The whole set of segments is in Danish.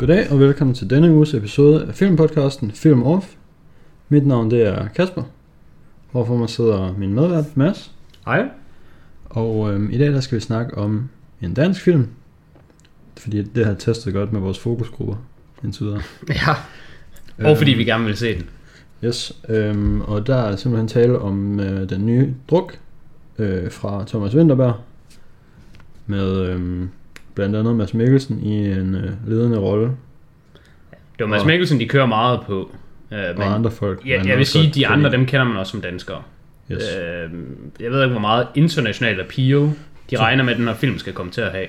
Goddag og velkommen til denne uges episode af filmpodcasten Film Off. Mit navn det er Kasper. Hvorfor mig sidder min medvært Mads. Hej. Og øhm, i dag der skal vi snakke om en dansk film. Fordi det har testet godt med vores fokusgrupper indtil videre. Ja. Og fordi vi gerne vil se den. Yes, øhm, og der er simpelthen tale om øh, den nye druk øh, fra Thomas Winterberg. Med øhm, blandt andet Mads Mikkelsen i en øh, ledende rolle. Det var Mads Og- Mikkelsen, de kører meget på. Øh, men og andre folk. ja, jeg vil sige, de andre, dem kender man også som danskere. Yes. Øh, jeg ved ikke, hvor meget international appeal de regner med, at den her film skal komme til at have.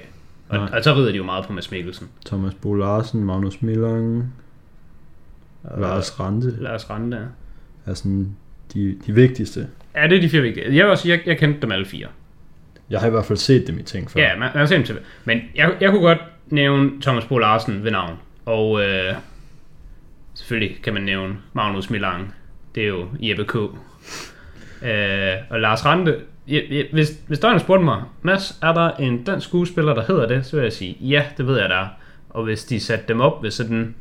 Og, Nej. og så rider de jo meget på Mads Mikkelsen. Thomas Bo Larsen, Magnus Millang, Og Lars Rante Lars Rande. er sådan de, de vigtigste. Ja, det er de fire vigtige. Jeg vil også sige, jeg, jeg kendte dem alle fire. Jeg har i hvert fald set dem i ting før. Ja, man, man har set dem til. Men jeg, jeg kunne godt nævne Thomas Bo Larsen ved navn. Og øh, selvfølgelig kan man nævne Magnus Milang. Det er jo Jeppe K. Øh, og Lars Rante. Jeg, jeg, hvis, hvis der er spurgte mig, Mads, er der en dansk skuespiller, der hedder det? Så vil jeg sige, ja, det ved jeg, der er. Og hvis de satte dem op ved sådan,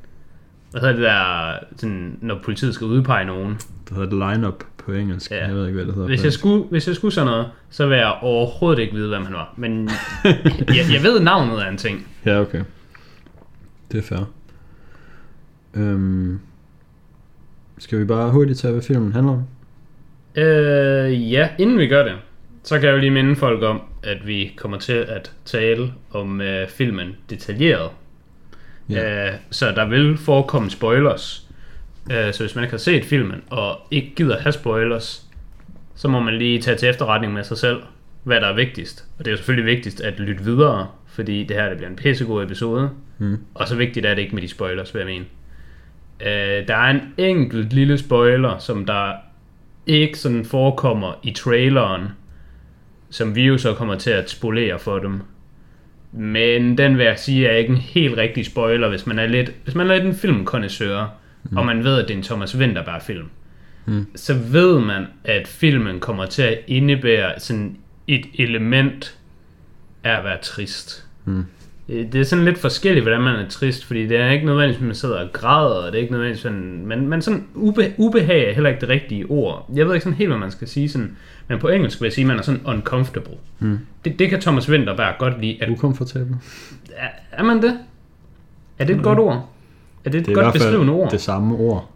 hvad hedder det der, sådan, når politiet skal udpege nogen. Det hedder line-up på engelsk. Ja. Jeg ved ikke, hvad det hedder. Hvis jeg, skulle, hvis jeg skulle sådan noget, så vil jeg overhovedet ikke vide, hvem han var. Men jeg, jeg ved navnet af en ting. Ja, okay. Det er fair. Øhm, skal vi bare hurtigt tage, hvad filmen handler om? Øh, ja, inden vi gør det, så kan jeg jo lige minde folk om, at vi kommer til at tale om øh, filmen detaljeret. Ja. Øh, så der vil forekomme spoilers. Øh, så hvis man ikke har set filmen, og ikke gider have spoilers, så må man lige tage til efterretning med sig selv, hvad der er vigtigst. Og det er jo selvfølgelig vigtigst at lytte videre, fordi det her det bliver en pissegod episode. Mm. Og så vigtigt er det ikke med de spoilers, vil jeg mene. Øh, der er en enkelt lille spoiler, som der ikke sådan forekommer i traileren, som vi jo så kommer til at spolere for dem. Men den vil jeg sige er ikke en helt rigtig spoiler, hvis man er lidt, hvis man er lidt en filmkondensør, mm. og man ved, at det er en Thomas Winterberg film. Mm. Så ved man, at filmen kommer til at indebære sådan et element af at være trist. Mm. Øh, Det er sådan lidt forskelligt, hvordan man er trist, fordi det er ikke nødvendigvis, at man sidder og græder, og det er ikke nødvendigvis sådan, men, men sådan ube, ubehag er heller ikke det rigtige ord. Jeg ved ikke sådan helt, hvad man skal sige, sådan, men på engelsk vil jeg sige, at man er sådan uncomfortable. Mm. Det, det kan Thomas Winterberg godt lide. At, Ukomfortabel. er, er man det? Er det et godt ord? Er det et Det er i godt beskrivende ord? det samme ord.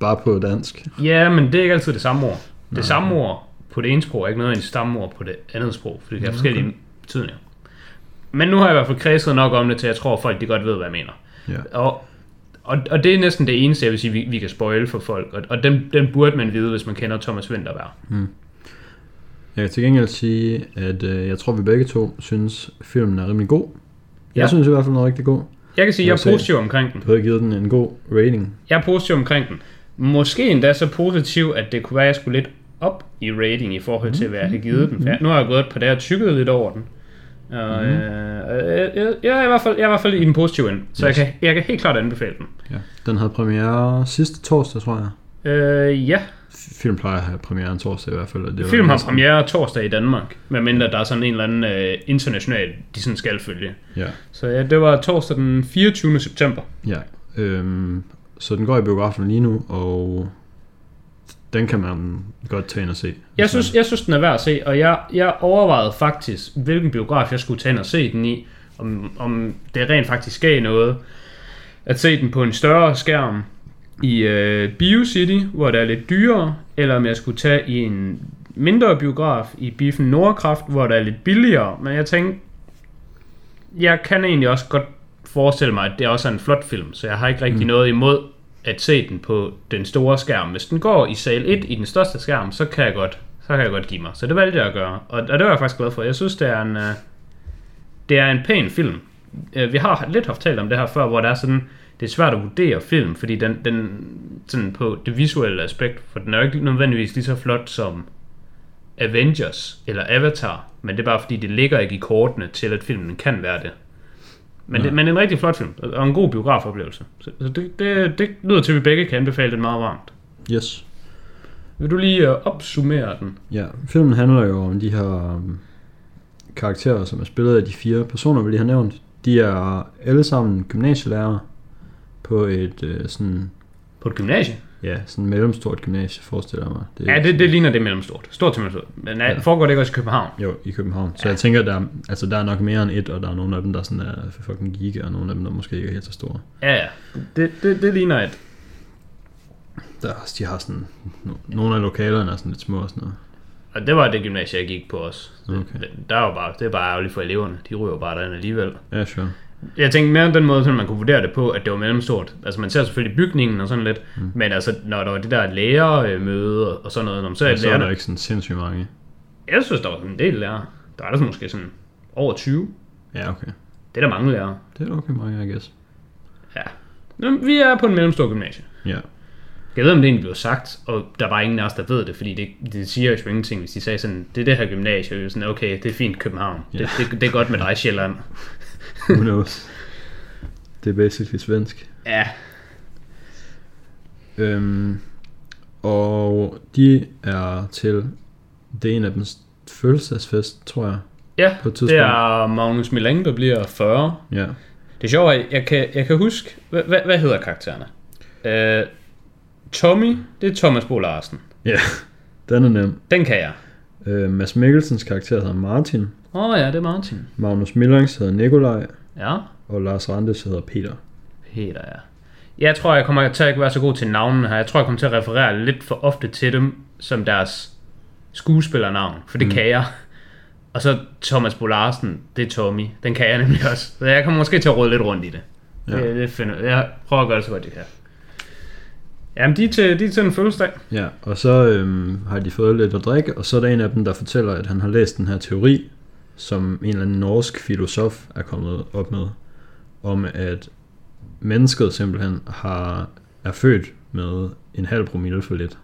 Bare på dansk. Ja, men det er ikke altid det samme ord. Det Nej. samme ord på det ene sprog er ikke nødvendigvis det samme ord på det andet sprog, fordi det har Nå, forskellige betydninger. Men nu har jeg i hvert fald kredset nok om det, til jeg tror, at folk de godt ved, hvad jeg mener. Ja. Og, og, og det er næsten det eneste, jeg vil sige, vi, vi kan spoile for folk. Og, og den, den burde man vide, hvis man kender Thomas Winterberg. Jeg kan til gengæld sige, at øh, jeg tror, vi begge to synes, filmen er rimelig god. Jeg Ja. synes i hvert fald, den er rigtig god. Jeg kan sige, at jeg Jeg er positiv omkring den. Du har givet den en god rating. Jeg er positiv omkring den. Måske endda så positiv, at det kunne være, at jeg skulle lidt op i rating i forhold til, hvad jeg har givet den. For jeg, nu har jeg gået på det her tykket lidt over den. Og, øh, jeg, jeg, jeg, er i hvert fald, jeg er i hvert fald i den positive ende, så Yes. jeg, kan, jeg kan helt klart anbefale den. Ja. Den havde premiere sidste torsdag, tror jeg. Øh, ja, Film plejer at have premiere torsdag i hvert fald. Det film har næsten- premiere torsdag i Danmark, medmindre der er sådan en eller anden øh, international, de sådan skal følge. Ja. Så ja, det var torsdag den 24. september. Ja, øhm, så den går i biografen lige nu, og den kan man godt tage ind og se. Jeg synes, jeg synes, den er værd at se, og jeg, jeg overvejede faktisk, hvilken biograf jeg skulle tage ind og se den i, om, om det rent faktisk gav noget. At se den på en større skærm i øh, BioCity, hvor det er lidt dyrere, eller om jeg skulle tage i en mindre biograf i Biffen Nordkraft, hvor det er lidt billigere. Men jeg tænkte, jeg kan egentlig også godt forestille mig, at det også er en flot film, så jeg har ikke rigtig mm. noget imod at se den på den store skærm. Hvis den går i sal 1 i den største skærm, så kan jeg godt, så kan jeg godt give mig. Så det valgte jeg at gøre, og, og det var jeg faktisk glad for. Jeg synes, det er en, uh, det er en pæn film. Uh, vi har lidt haft talt om det her før, hvor der er sådan, det er svært at vurdere film, fordi den, den sådan på det visuelle aspekt, for den er jo ikke nødvendigvis lige så flot som Avengers eller Avatar, men det er bare fordi, det ligger ikke i kortene til, at filmen kan være det. Men, Nej. det, men en rigtig flot film, og en god biografoplevelse. Så, så det, det, det lyder til, at vi begge kan anbefale den meget varmt. Yes. Vil du lige uh, opsummere den? Ja, filmen handler jo om de her um, karakterer, som er spillet af de fire personer, vi lige har nævnt. De er alle sammen gymnasielærere, på et øh, sådan, På et gymnasie? ja, sådan mellemstort gymnasie, forestiller jeg mig. Det Ja, det, det ligner det mellemstort. Stort til mellemstort. Men ja. foregår det ikke også i København? Jo, i København. Så jeg tænker, der, er- altså, der er nok mere end et, og der er nogle af dem, der sådan er fucking giga, og nogle af dem, der måske ikke er helt så store. Ja, ja. Det, det, det ligner et. Der, er de har sådan, no, nogle af lokalerne er sådan lidt små og sådan noget. Og det var det gymnasie, jeg gik på også. Okay. det, der var bare, det er bare ærgerligt for eleverne. De ryger bare derind alligevel. Ja, sure. Jeg tænkte mere den måde, så man kunne vurdere det på, at det var mellemstort. Altså man ser selvfølgelig bygningen og sådan lidt, mm. men altså når der var det der lærermøde og sådan noget, når man så er Og så er der ikke sådan sindssygt mange. jeg synes, der var en del lærere. Der er der sådan måske sådan over 20. Ja, okay. Det er der mange lærere. Det er okay mange, I guess. Ja. Men vi er på en mellemstor gymnasie. Ja. Jeg ved, om det egentlig blev sagt, og der er bare ingen af os, der ved det, fordi det, det siger jo ingenting, hvis de sagde sådan, det er det her gymnasie, og sådan, okay, det er fint København. Ja. Det, det, det, er godt med dig, Sjælland. Who knows? det er basically svensk. Ja, Øhm, og de er til, det er en af dem fødselsdagsfest, tror jeg. ja På et det tidspunkt. er Magnus Millang, der bliver 40. Ja. Det er sjovt, at jeg kan, jeg kan huske, hvad, hvad, hvad hedder karaktererne? Uh, Tommy, det er Thomas Bo Larsen. Ja, den er nem. Den kan jeg. Øh, Mads Mikkelsens karakter hedder Martin. Åh oh, ja, det er Martin. Magnus Millangs hedder Nikolaj. Ja, Og Lars Randes hedder Peter. Peter, ja. Jeg tror, jeg kommer til at ikke være så god til navnene her. Jeg tror, jeg kommer til at referere lidt for ofte til dem som deres skuespillernavn, for det mm. kan jeg. Og så Thomas Bo Larsen, det er Tommy. Den kan jeg nemlig også. Så jeg kommer måske til at råde lidt rundt i det. Ja. Ja. Det, det finder, jeg prøver at gøre det så godt, jeg kan. Jamen, de er til, de er til en fødselsdag. Ja, og så øhm, har de fået lidt at drikke, og så er der en af dem, der fortæller, at han har læst den her teori, som en eller anden norsk filosof er kommet op med, om at mennesket simpelthen har, er født med en halv promille for lidt.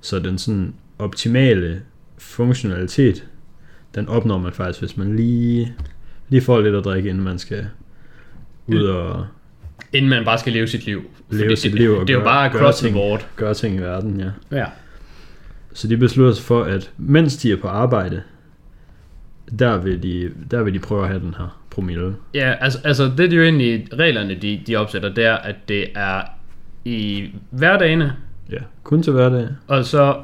Så den sådan optimale funktionalitet, den opnår man faktisk, hvis man lige, lige får lidt at drikke, inden man skal ud og Inden man bare skal leve sit liv. Leve Fordi sit det, liv og Det er jo bare gøre cross the ting. board. gøre ting i verden, ja. Ja. Så de beslutter sig for, at mens de er på arbejde, der vil de, der vil de prøve at have den her promille. Ja, altså, altså det er jo egentlig reglerne, de, de opsætter, det er, at det er i hverdagene, Ja, kun til hverdag. og så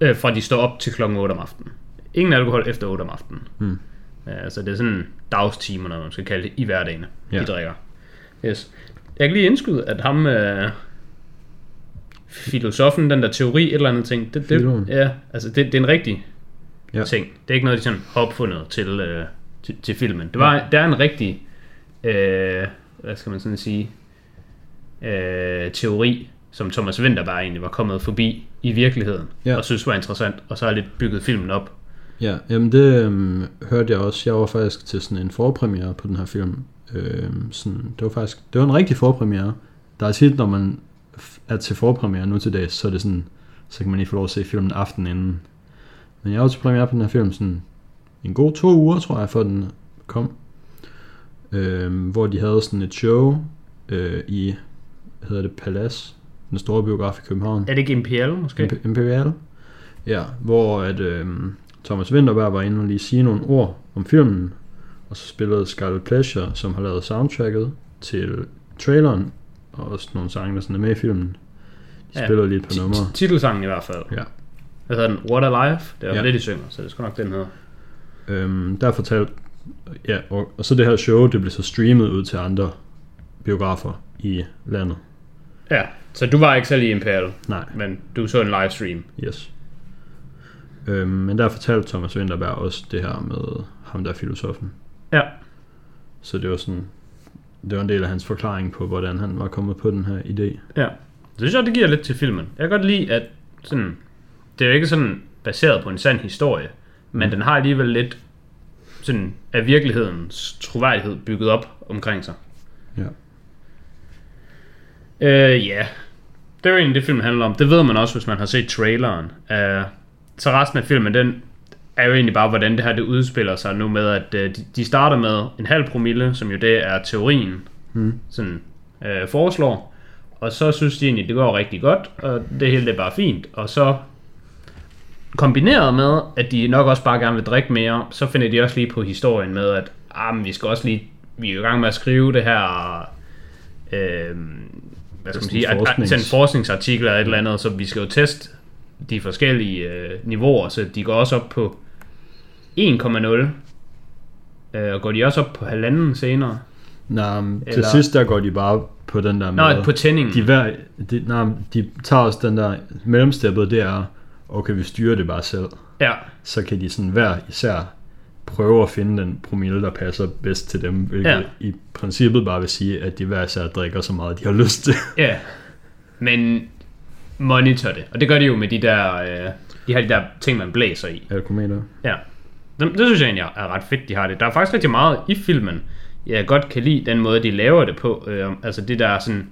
øh, fra de står op til klokken 8 om aftenen. Ingen alkohol efter 8 om aftenen. Hmm. Ja, altså det er sådan dagstimer, når man skal kalde det, i hverdagene, ja. Ja. de drikker. Yes. Jeg kan lige indskyde, at ham, øh, filosofen, den der teori, et eller andet ting, det, Filoen. det, ja, altså det, det er en rigtig ja. Ja. ting. Det er ikke noget, de sådan har opfundet til, øh, til, til filmen. Det var, der er en rigtig, øh, hvad skal man sådan sige, øh, teori, som Thomas Winterberg egentlig var kommet forbi i virkeligheden, ja. Ja. og synes var interessant, og så har lidt bygget filmen op. Ja, jamen det øhm, hørte jeg også. Jeg var faktisk til sådan en forpremiere på den her film. Øhm, sådan, det var faktisk, det var en rigtig forpremiere. Der er tit, når man er til forpremiere nu til dags, så er det sådan, så kan man lige få lov at se filmen aften inden. Men jeg var til premiere på den her film sådan en god to uger, tror jeg, før den kom. Øhm, hvor de havde sådan et show øh, i, hvad hedder det, Palace, den store biograf i København. Er det ikke Imperial måske? Imp- Imperial. Ja, hvor at, øhm, Thomas Winterberg var inde og lige sige nogle ord om filmen, og så spillede Scarlet Pleasure, som har lavet soundtracket til traileren, og også nogle sange, der sådan er med i filmen. De Ja. spiller lige et par numre. ti- Titelsangen i hvert fald. Ja. Hvad hedder den? What Alive? Det er. Ja. det, de synger, så det skal nok den hedder. Øhm, der fortalte, ja, og, og så det her show, det blev så streamet ud til andre biografer i landet. Ja, så du var ikke selv i Imperial, Nej, men du så en livestream. yes. Øhm, men der fortalte Thomas Winterberg også det her med ham der er filosofen. Ja. Så det var sådan, det var en del af hans forklaring på, hvordan han var kommet på den her idé. Ja. Det synes jeg, det giver lidt til filmen. Jeg kan godt lide, at sådan, det er jo ikke sådan baseret på en sand historie, men Mm. den har alligevel lidt sådan af virkelighedens troværdighed bygget op omkring sig. Ja. Øh, ja. Det er jo egentlig det, filmen handler om. Det ved man også, hvis man har set traileren. Uh, så resten af filmen, den er jo egentlig bare, hvordan det her det udspiller sig nu med, at uh, de, de starter med en halv promille, som jo det er teorien, Mm. sådan uh, foreslår. Og så synes de egentlig, det går rigtig godt, og det hele det er bare fint. Og så kombineret med, at de nok også bare gerne vil drikke mere, så finder de også lige på historien med, at ah, men vi skal også lige, vi er jo i gang med at skrive det her øh, hvad skal man sige, forsknings- at, forskningsartikel eller et eller andet, så vi skal jo teste de forskellige øh, niveauer, så de går også op på 1,0, øh, og går de også op på halvanden senere. Nej, men til Eller- sidst der går de bare på den der Nå, med... på tændingen. de, hver, de, nej, de tager også den der mellemsteppet, det er, okay, vi styrer det bare selv. Ja, Så kan de sådan hver især prøve at finde den promille, der passer bedst til dem, hvilket ja. i princippet bare vil sige, at de hver især drikker så meget, de har lyst til. ja. Men monitor det. Og det gør de jo med de der, øh, de har de der ting, man blæser i. Alkometer. Ja. Det, det synes jeg egentlig er ret fedt, de har det. Der er faktisk rigtig meget i filmen, jeg godt kan lide den måde, de laver det på. Øh, altså det der sådan,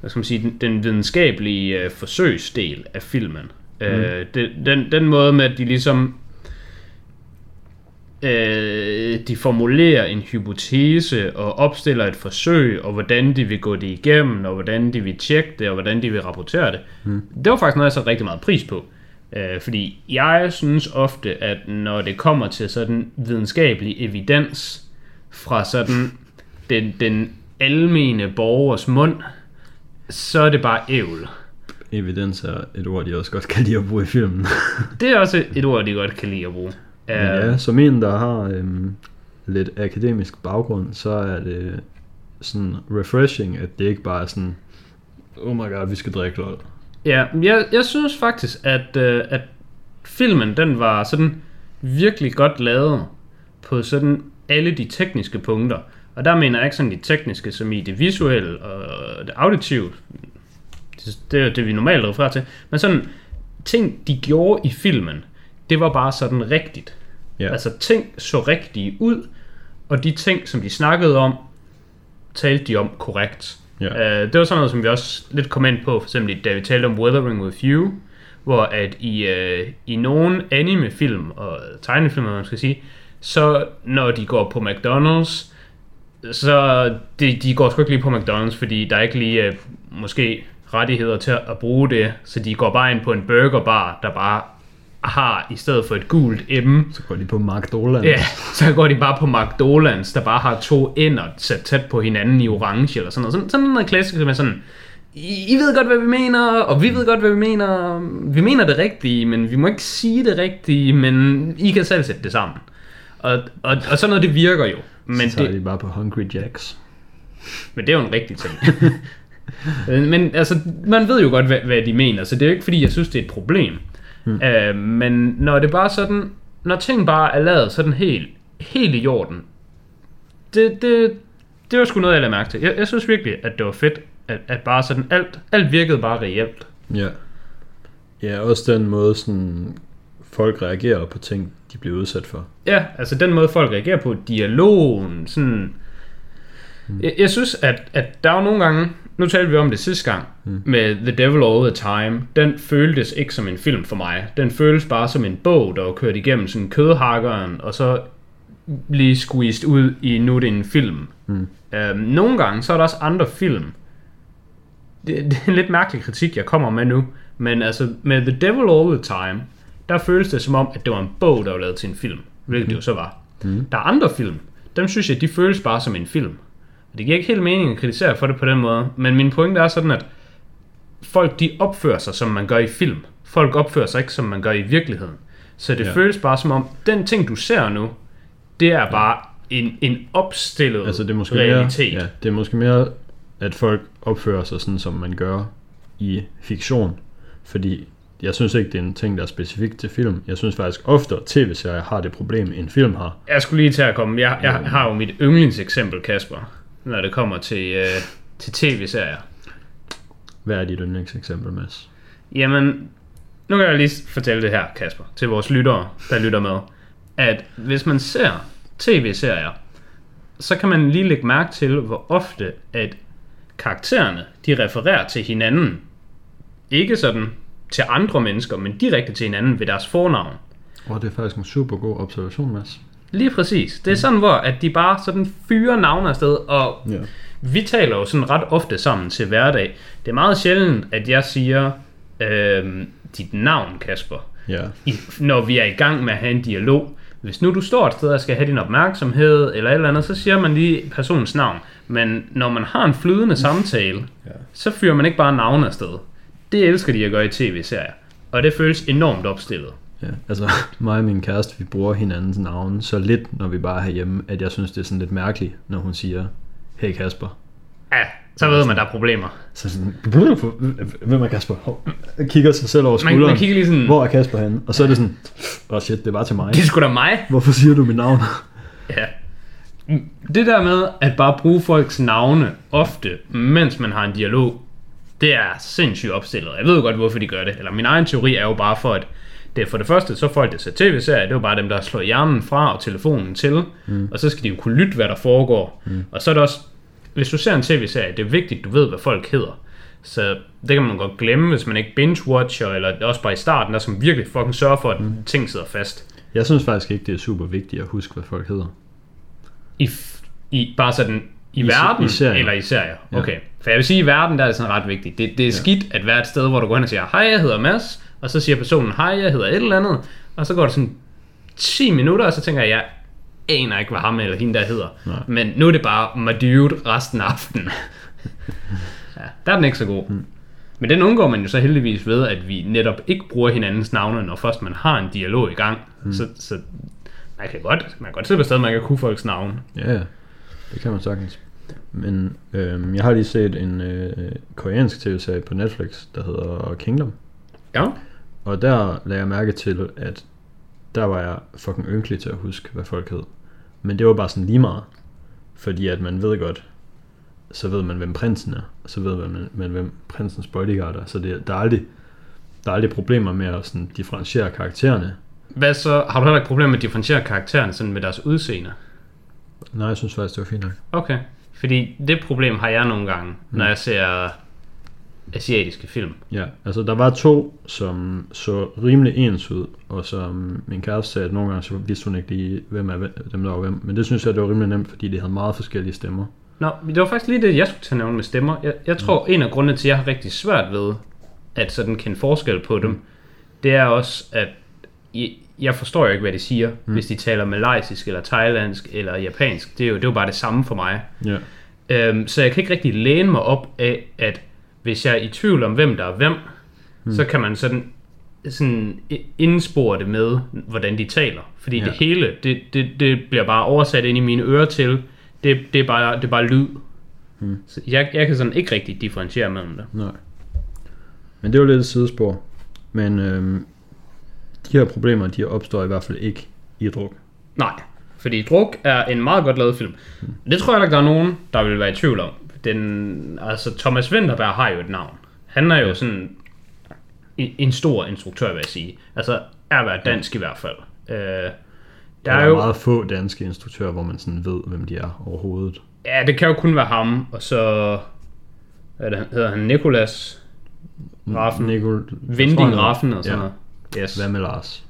hvad skal man sige, den, den videnskabelige øh, forsøgsdel af filmen. Mm. Øh, det, den, den måde med, at de ligesom øh, de formulerer en hypotese og opstiller et forsøg, og hvordan de vil gå det igennem, og hvordan de vil tjekke det, og hvordan de vil rapportere det. Mm. Det var faktisk noget, jeg satte rigtig meget pris på. Øh, fordi jeg synes ofte, at når det kommer til sådan videnskabelig evidens fra sådan den, den almene borgers mund, så er det bare ævl. Evidens er et ord, de også godt kan lide at bruge i filmen. Det er også et ord, de godt kan lide at bruge. Men Øh, ja, som en, der har øhm, lidt akademisk baggrund, så er det sådan refreshing, at det ikke bare er sådan, oh my god, vi skal drikke lol. Ja, jeg, jeg synes faktisk, at, øh, at filmen den var sådan virkelig godt lavet på sådan alle de tekniske punkter. Og der mener jeg ikke sådan de tekniske, som i det visuelle og det auditive. Det, det er det, vi normalt refererer til. Men sådan ting, de gjorde i filmen, det var bare sådan rigtigt. Ja. Altså ting så rigtige ud, og de ting, som de snakkede om, talte de om korrekt. Ja. Uh, det var sådan noget, som vi også lidt kom ind på, for eksempel da vi talte om Weathering With You, hvor at i, uh, i nogle animefilm og tegnefilm, man skal sige, så når de går på McDonald's, så de, de går sgu ikke lige på McDonald's, fordi der er ikke lige uh, måske rettigheder til at bruge det, så de går bare ind på en burgerbar, der bare har, i stedet for et gult M, Så går de på McDonald's. Ja, så går de bare på McDonald's, der bare har to ender sat tæt på hinanden i orange eller sådan noget. Sådan, sådan noget klassisk med sådan, I, I ved godt, hvad vi mener, og vi ved godt, hvad vi mener. Vi mener det rigtige, men vi må ikke sige det rigtige, men I kan selv sætte det sammen. Og, og, og sådan noget, det virker jo. Men så tager det, de bare på Hungry Jacks. men det er jo en rigtig ting. men altså, man ved jo godt, hvad, hvad de mener, så det er jo ikke, fordi jeg synes, det er et problem. Mm. Uh, men når det bare sådan, når ting bare er lavet sådan helt, helt i jorden, det, det, det var sgu noget, jeg lagde mærke til. Jeg, jeg synes virkelig, at det var fedt, at, at bare sådan alt, alt virkede bare reelt. Ja. Ja, også den måde, sådan, folk reagerer på ting, de bliver udsat for. Ja, altså den måde folk reagerer på, dialogen, sådan... Mm. Jeg, jeg synes, at, at der er jo nogle gange, nu talte vi om det sidste gang, mm. med The Devil All The Time, den føltes ikke som en film for mig. Den føltes bare som en bog, der var kørt igennem sådan kødhakkeren, og så lige squeezed ud i, nu er det en film. Mm. Øhm, nogle gange, så er der også andre film. Det, det er en lidt mærkelig kritik, jeg kommer med nu, men altså med The Devil All The Time, der føles det som om, at det var en bog, der var lavet til en film, hvilket mm. det jo så var. Mm. Der er andre film, dem synes jeg, de føles bare som en film. Det giver ikke helt mening at kritisere for det på den måde, men min pointe er sådan, at folk de opfører sig, som man gør i film. Folk opfører sig ikke, som man gør i virkeligheden. Så det Ja. ja. føles bare som om, den ting, du ser nu, det er bare en, en opstillet Altså det er måske realitet. mere, ja, det er måske mere, at folk opfører sig sådan, som man gør i fiktion. Fordi jeg synes ikke, det er en ting, der er specifikt til film. Jeg synes faktisk ofte, at tv-serier har det problem, en film har. Jeg skulle lige til at komme. Jeg, jeg har jo mit yndlingseksempel, Kasper, når det kommer til, øh, til tv-serier. Hvad er dit yndlingseksempel, Mads? Jamen, nu kan jeg lige fortælle det her, Kasper, til vores lyttere, der lytter med. At hvis man ser tv-serier, så kan man lige lægge mærke til, hvor ofte at karaktererne, de refererer til hinanden. Ikke sådan til andre mennesker, men direkte til hinanden ved deres fornavn. Og det er faktisk en super god observation, Mads. Lige præcis. Det er sådan, hvor at de bare sådan fyrer navne afsted, og Ja. vi taler jo sådan ret ofte sammen til hverdag. Det er meget sjældent, at jeg siger øh, dit navn, Kasper, Ja. i, når vi er i gang med at have en dialog. Hvis nu du står et sted og skal have din opmærksomhed eller et eller andet, så siger man lige personens navn. Men når man har en flydende samtale, Ja. så fyrer man ikke bare navne afsted. Det elsker de at gøre i tv-serier. Og det føles enormt opstillet. Ja, altså mig og min kæreste, vi bruger hinandens navne så lidt, når vi bare er herhjemme, at jeg synes, det er sådan lidt mærkeligt, når hun siger, hey Kasper. Ja, så ved man, der er problemer. Så sådan, hvem er Kasper? Hov, kigger sig selv over Man, skulderen. man kigger lige sådan, Hvor er Kasper henne? Og så er det sådan, åh oh shit, det bare til mig. det er sgu da mig. Hvorfor siger du mit navn? Ja. Det der med at bare bruge folks navne ofte, mens man har en dialog, det er sindssygt opstillet. Jeg ved jo godt, hvorfor de gør det. Eller min egen teori er jo bare for, at det er for det første, så folk, der ser tv-serier, det er jo bare dem, der slår hjernen fra og telefonen til. Mm. Og så skal de jo kunne lytte, hvad der foregår. Mm. Og så er det også, hvis du ser en tv-serie, det er vigtigt, du ved, hvad folk hedder. Så det kan man godt glemme, hvis man ikke binge-watcher, eller også bare i starten, der som virkelig fucking sørger for, at mm. ting sidder fast. Jeg synes faktisk ikke, det er super vigtigt at huske, hvad folk hedder. I, f- i bare sådan i, I verden i serier. eller i serier. Ja. Okay. For jeg vil sige, i verden der er det sådan ret vigtigt. Det, det er skidt at være et sted, hvor du går hen og siger, hej, jeg hedder Mads, og så siger personen, hej, jeg hedder et eller andet, og så går det sådan 10 minutter, og så tænker jeg, jeg aner ikke, hvad ham eller hende der hedder. Nej. Men nu er det bare my dude resten af aftenen. ja, der er den ikke så god. Hmm. Men den undgår man jo så heldigvis ved, at vi netop ikke bruger hinandens navne, når først man har en dialog i gang. Hmm. Så, så man kan godt, man kan godt se på stedet, man kan kunne folks navne. Ja, ja. Det kan man sagtens. Men øhm, jeg har lige set en øh, koreansk tv-serie på Netflix, der hedder Kingdom. Ja. Og der lagde jeg mærke til, at der var jeg fucking ynkelig til at huske, hvad folk hed. Men det var bare sådan lige meget. Fordi at man ved godt, så ved man, hvem prinsen er. Og så ved man, man hvem prinsens bodyguard er. Så det, der, er aldrig, der er aldrig problemer med at sådan differentiere karaktererne. Hvad så? Har du heller ikke problemer med at differentiere karaktererne sådan med deres udseende? Nej, jeg synes faktisk, det var fint nok. Okay. Fordi det problem har jeg nogle gange, mm. når jeg ser asiatiske film. Ja, altså der var to, som så rimelig ens ud, og som min kæreste sagde, at nogle gange så vidste hun ikke lige, hvem er hvem- dem, der var hvem. Men det synes jeg, det var rimelig nemt, fordi de havde meget forskellige stemmer. Nå, det var faktisk lige det, jeg skulle tage nævne med stemmer. Jeg, jeg tror, en af grundene til, at jeg har rigtig svært ved at sådan kende forskel på dem, det er også, at jeg, jeg forstår jo ikke, hvad de siger, mm. hvis de taler malaysisk, eller thailandsk, eller japansk. Det er jo, det er jo bare det samme for mig. Ja, Øhm, så jeg kan ikke rigtig læne mig op af, at hvis jeg er i tvivl om, hvem der er hvem, mm. så kan man sådan, sådan indspore det med, hvordan de taler. Fordi ja. Det hele, det, det, det bliver bare oversat ind i mine ører til, det, det, er, bare, det er bare lyd. Mm. Så jeg, jeg kan sådan ikke rigtig differentiere mellem det. nej. Men det var lidt et sidespor. Men øhm, de her problemer, de opstår i hvert fald ikke i druk. Nej, fordi Druk er en meget godt lavet film. Det tror jeg ikke, der er nogen, der vil være i tvivl om. Den, altså, Thomas Winterberg har jo et navn. Han er jo sådan en, en stor instruktør, vil jeg sige. Altså, er være dansk i hvert fald. Øh, der Der er, jo meget få danske instruktører, hvor man sådan ved, hvem de er overhovedet. Ja, det kan jo kun være ham, og så... Hvad er det, hedder han? Nikolas Raffen? Nicol... Vinding Raffen og sådan ja. noget. Yes. Hvad med Lars?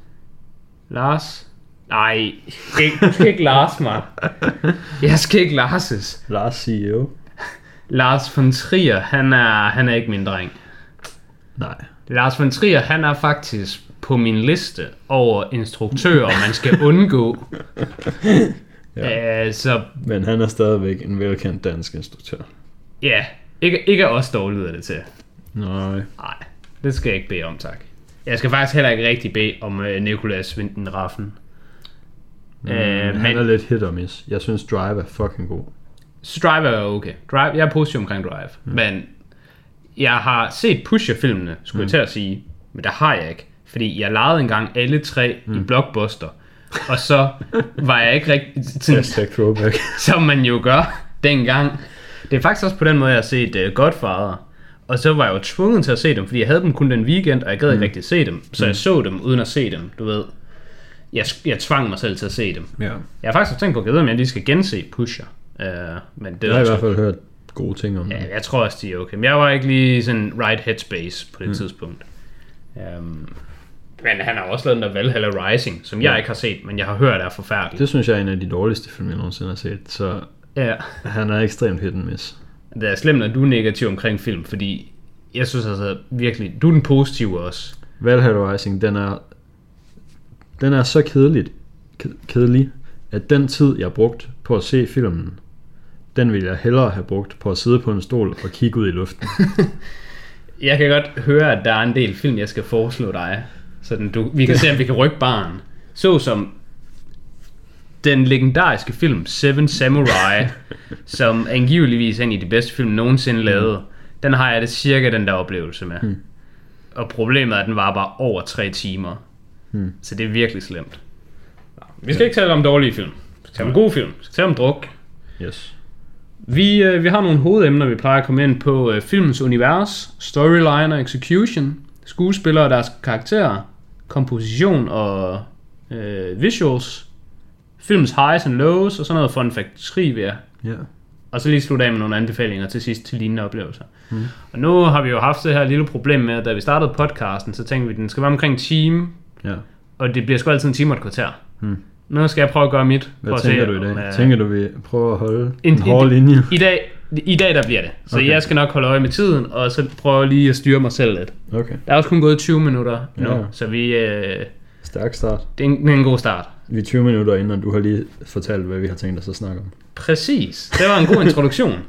Lars? Nej, ikke, du skal ikke Lars mig. Jeg skal ikke Larses. Lars CEO? Lars von Trier, han er, han er ikke min dreng. Nej. Lars von Trier, han er faktisk på min liste over instruktører, man skal undgå. ja. uh, så Men han er stadigvæk en velkendt dansk instruktør. ja, ikke, ikke os dog lyder det til. Nej. Nej, det skal jeg ikke bede om, tak. Jeg skal faktisk heller ikke rigtig bede om uh, Nicolas Vinden Raffen. Mm, Øh, han men- er lidt hit or miss. Jeg synes Drive er fucking god. Så Drive er okay. Drive, jeg er positiv omkring Drive. Mm. Men jeg har set Pusher-filmene, skulle mm. jeg til at sige. Men der har jeg ikke. Fordi jeg lejede engang alle tre mm. i Blockbuster. Og så var jeg ikke rigtig... Sådan, Hashtag throwback. som man jo gør dengang. Det er faktisk også på den måde, jeg har set uh, Godfather. Og så var jeg jo tvunget til at se dem, fordi jeg havde dem kun den weekend, og jeg gad ikke rigtig se dem. Så jeg så dem uden at se dem, du ved. Jeg, jeg tvang mig selv til at se dem. ja. Jeg har faktisk tænkt på, at jeg ved, om jeg lige skal gense Pusher. Uh, men det Jeg har i hvert fald hørt gode ting om Ja, det. jeg tror også, de er okay. Men jeg var ikke lige sådan right headspace på det mm. tidspunkt. Um, men han har også lavet den der Valhalla Rising, som jeg Ja. ikke har set, men jeg har hørt er forfærdelig. Det synes jeg er en af de dårligste film, jeg nogensinde har set. Så Ja, han er ekstremt hit and miss. det er slemt, at du er negativ omkring film, fordi jeg synes altså virkelig, du er den positive også. Valhalla Rising, den er, den er så kedeligt, ked- kedelig, at den tid, jeg brugte på at se filmen, den ville jeg hellere have brugt på at sidde på en stol og kigge ud i luften. Jeg kan godt høre, at der er en del film, jeg skal foreslå dig. Så du, vi kan se, om vi kan rykke barn. Så som den legendariske film Seven Samurai, som angiveligvis er en af de bedste film nogensinde lavet. Den har jeg det cirka den der oplevelse med. Mm. Og problemet er, at den var bare over tre timer. Mm. Så det er virkelig slemt. Vi skal ikke tale om dårlige film. Vi skal tale om gode film. Vi skal tale om druk. Yes. Vi, øh, vi har nogle hovedemner, vi plejer at komme ind på. Øh, filmens univers, storyline og execution, skuespillere og deres karakterer, komposition og øh, visuals, filmens highs and lows og sådan noget fun fact trivia. Ja. Og så lige slutte af med nogle anbefalinger til sidst til lignende oplevelser. Mm. Og nu har vi jo haft det her lille problem med, at da vi startede podcasten, så tænkte vi, at den skal være omkring en time, Ja. og det bliver sgu altid en time og et kvarter. Hmm. Nu skal jeg prøve at gøre mit. Hvad at tænker se, du i dag? om, Tænker du, vi prøver at holde En- en, hård linje? I dag, I dag der bliver det. Så. Okay. jeg skal nok holde øje med tiden, og så prøve lige at styre mig selv lidt. Okay. Der er også kun gået 20 minutter nu, Ja. så vi, øh, Stærk start. det, er en, det er en god start. Vi er 20 minutter inden, og du har lige fortalt, hvad vi har tænkt os at snakke om. Præcis. Det var en god introduktion.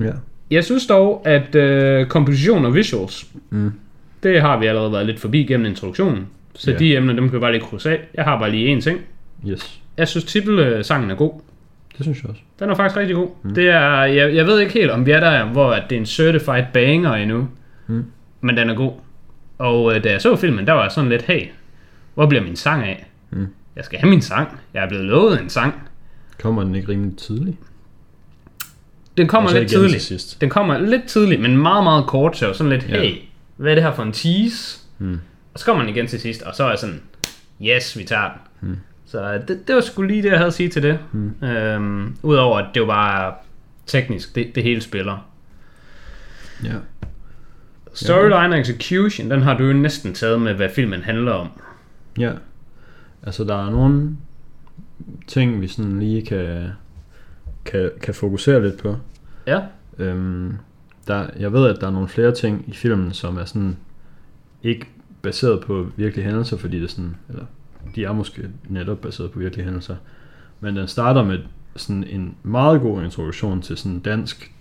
Ja. Jeg synes dog, at øh, komposition og visuals, Mm. det har vi allerede været lidt forbi gennem introduktionen. Så Ja. de emner, dem kan vi bare lige krydse af. Jeg har bare lige én ting. Yes. Jeg synes titelsangen er god. Det synes jeg også. Den er faktisk rigtig god. Mm. Det er, jeg, jeg ved ikke helt, om vi er der, hvor at det er en certified banger endnu. Mm. Men den er god. Og øh, da jeg så filmen, der var jeg sådan lidt, hey, hvor bliver min sang af? Mm. Jeg skal have min sang. Jeg er blevet lovet en sang. Kommer den ikke rimelig tidligt? Den kommer Og så lidt tidligt. sidst. Den kommer lidt tidligt, men meget, meget kort, så sådan lidt, hey, hvad er det her for en tease? Mm. Og så kommer den igen til sidst, og så er jeg sådan, yes, vi tager den. Mm. Så øh, det, det var sgu lige det, jeg havde at sige til det. Mm. Øhm, Udover at det var bare teknisk, det, det hele spiller. Ja. Storyline og execution, den har du jo næsten taget med, hvad filmen handler om. Ja. Altså, der er nogle ting, vi sådan lige kan, kan, kan fokusere lidt på. Ja. Øhm, der, jeg ved, at der er nogle flere ting i filmen, som er sådan ikke baseret på virkelige hændelser, fordi det er sådan, eller de er måske netop baseret på virkelige hændelser. Men den starter med sådan en meget god introduktion til sådan dansk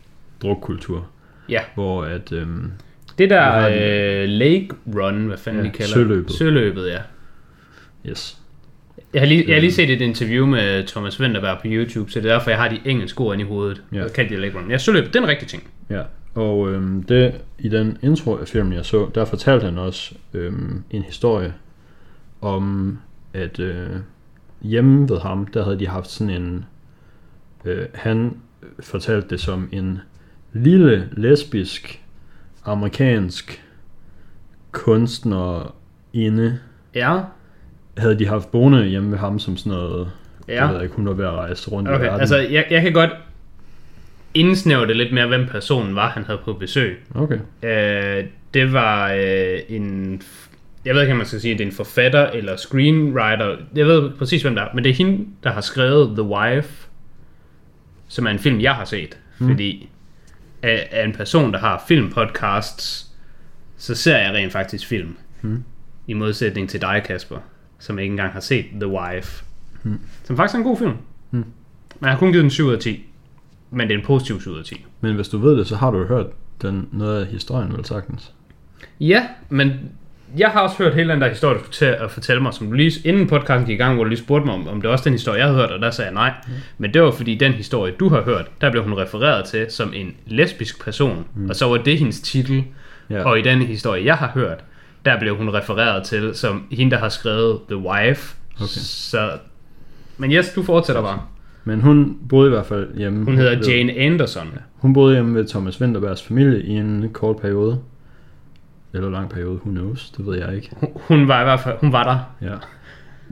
drukkultur, Ja. hvor at, øhm, Det der øh, lake run, hvad fanden Ja, de kalder søløbet. Søløbet, ja. yes, Jeg har, lige, jeg har lige Øh. set et interview med Thomas Vinterberg på YouTube, så det er derfor, jeg har de engelske ord inde i hovedet. Ja. Ja. Kan de lake run. Ja, søløbet, det er en rigtig ting. ja. Og øhm, det, i den intro af filmen, jeg så, der fortalte han også øhm, en historie om, at øh, hjemme ved ham, der havde de haft sådan en, øh, han fortalte det som en lille lesbisk amerikansk kunstner inde, Ja. havde de haft boende hjemme ved ham som sådan noget, ja. Jeg ved ikke, hun var ved at rejse rundt i Okay, verden. altså jeg, jeg kan godt indsnævre det lidt mere, hvem personen var, han havde på besøg. okay, Øh, det var øh, en... Jeg ved ikke, om man skal sige, at det er en forfatter eller screenwriter. Jeg ved præcis, hvem der er. Men det er hende, der har skrevet The Wife, som er en film, jeg har set. Mm. Fordi af, af en person, der har filmpodcasts, så ser jeg rent faktisk film. Mm. I modsætning til dig, Kasper, som ikke engang har set The Wife. Mm. Som faktisk er en god film. Mm. Men jeg har kun givet den 7 ud af 10. Men det er en positiv 7 ud af 10. men hvis du ved det, så har du jo hørt den, noget af historien vel sagtens. Ja, men jeg har også hørt hele den der historie, du til at fortælle mig, som du lige, inden podcasten gik i gang, hvor du lige spurgte mig, om, om det også den historie, jeg havde hørt, og der sagde jeg nej. Mm. Men det var fordi, den historie, du har hørt, der blev hun refereret til som en lesbisk person, mm. og så var det hendes titel. Ja. Og i den historie, jeg har hørt, der blev hun refereret til som hende, der har skrevet The Wife. Okay. Så, men yes, du fortsætter bare. Men hun boede i hvert fald hjemme. Hun hedder ved- Jane Anderson. Hun boede hjemme ved Thomas Winterbergs familie i en kort periode. Eller lang periode, who knows, det ved jeg ikke. Hun- Hun var i hvert fald, hun var der. Ja.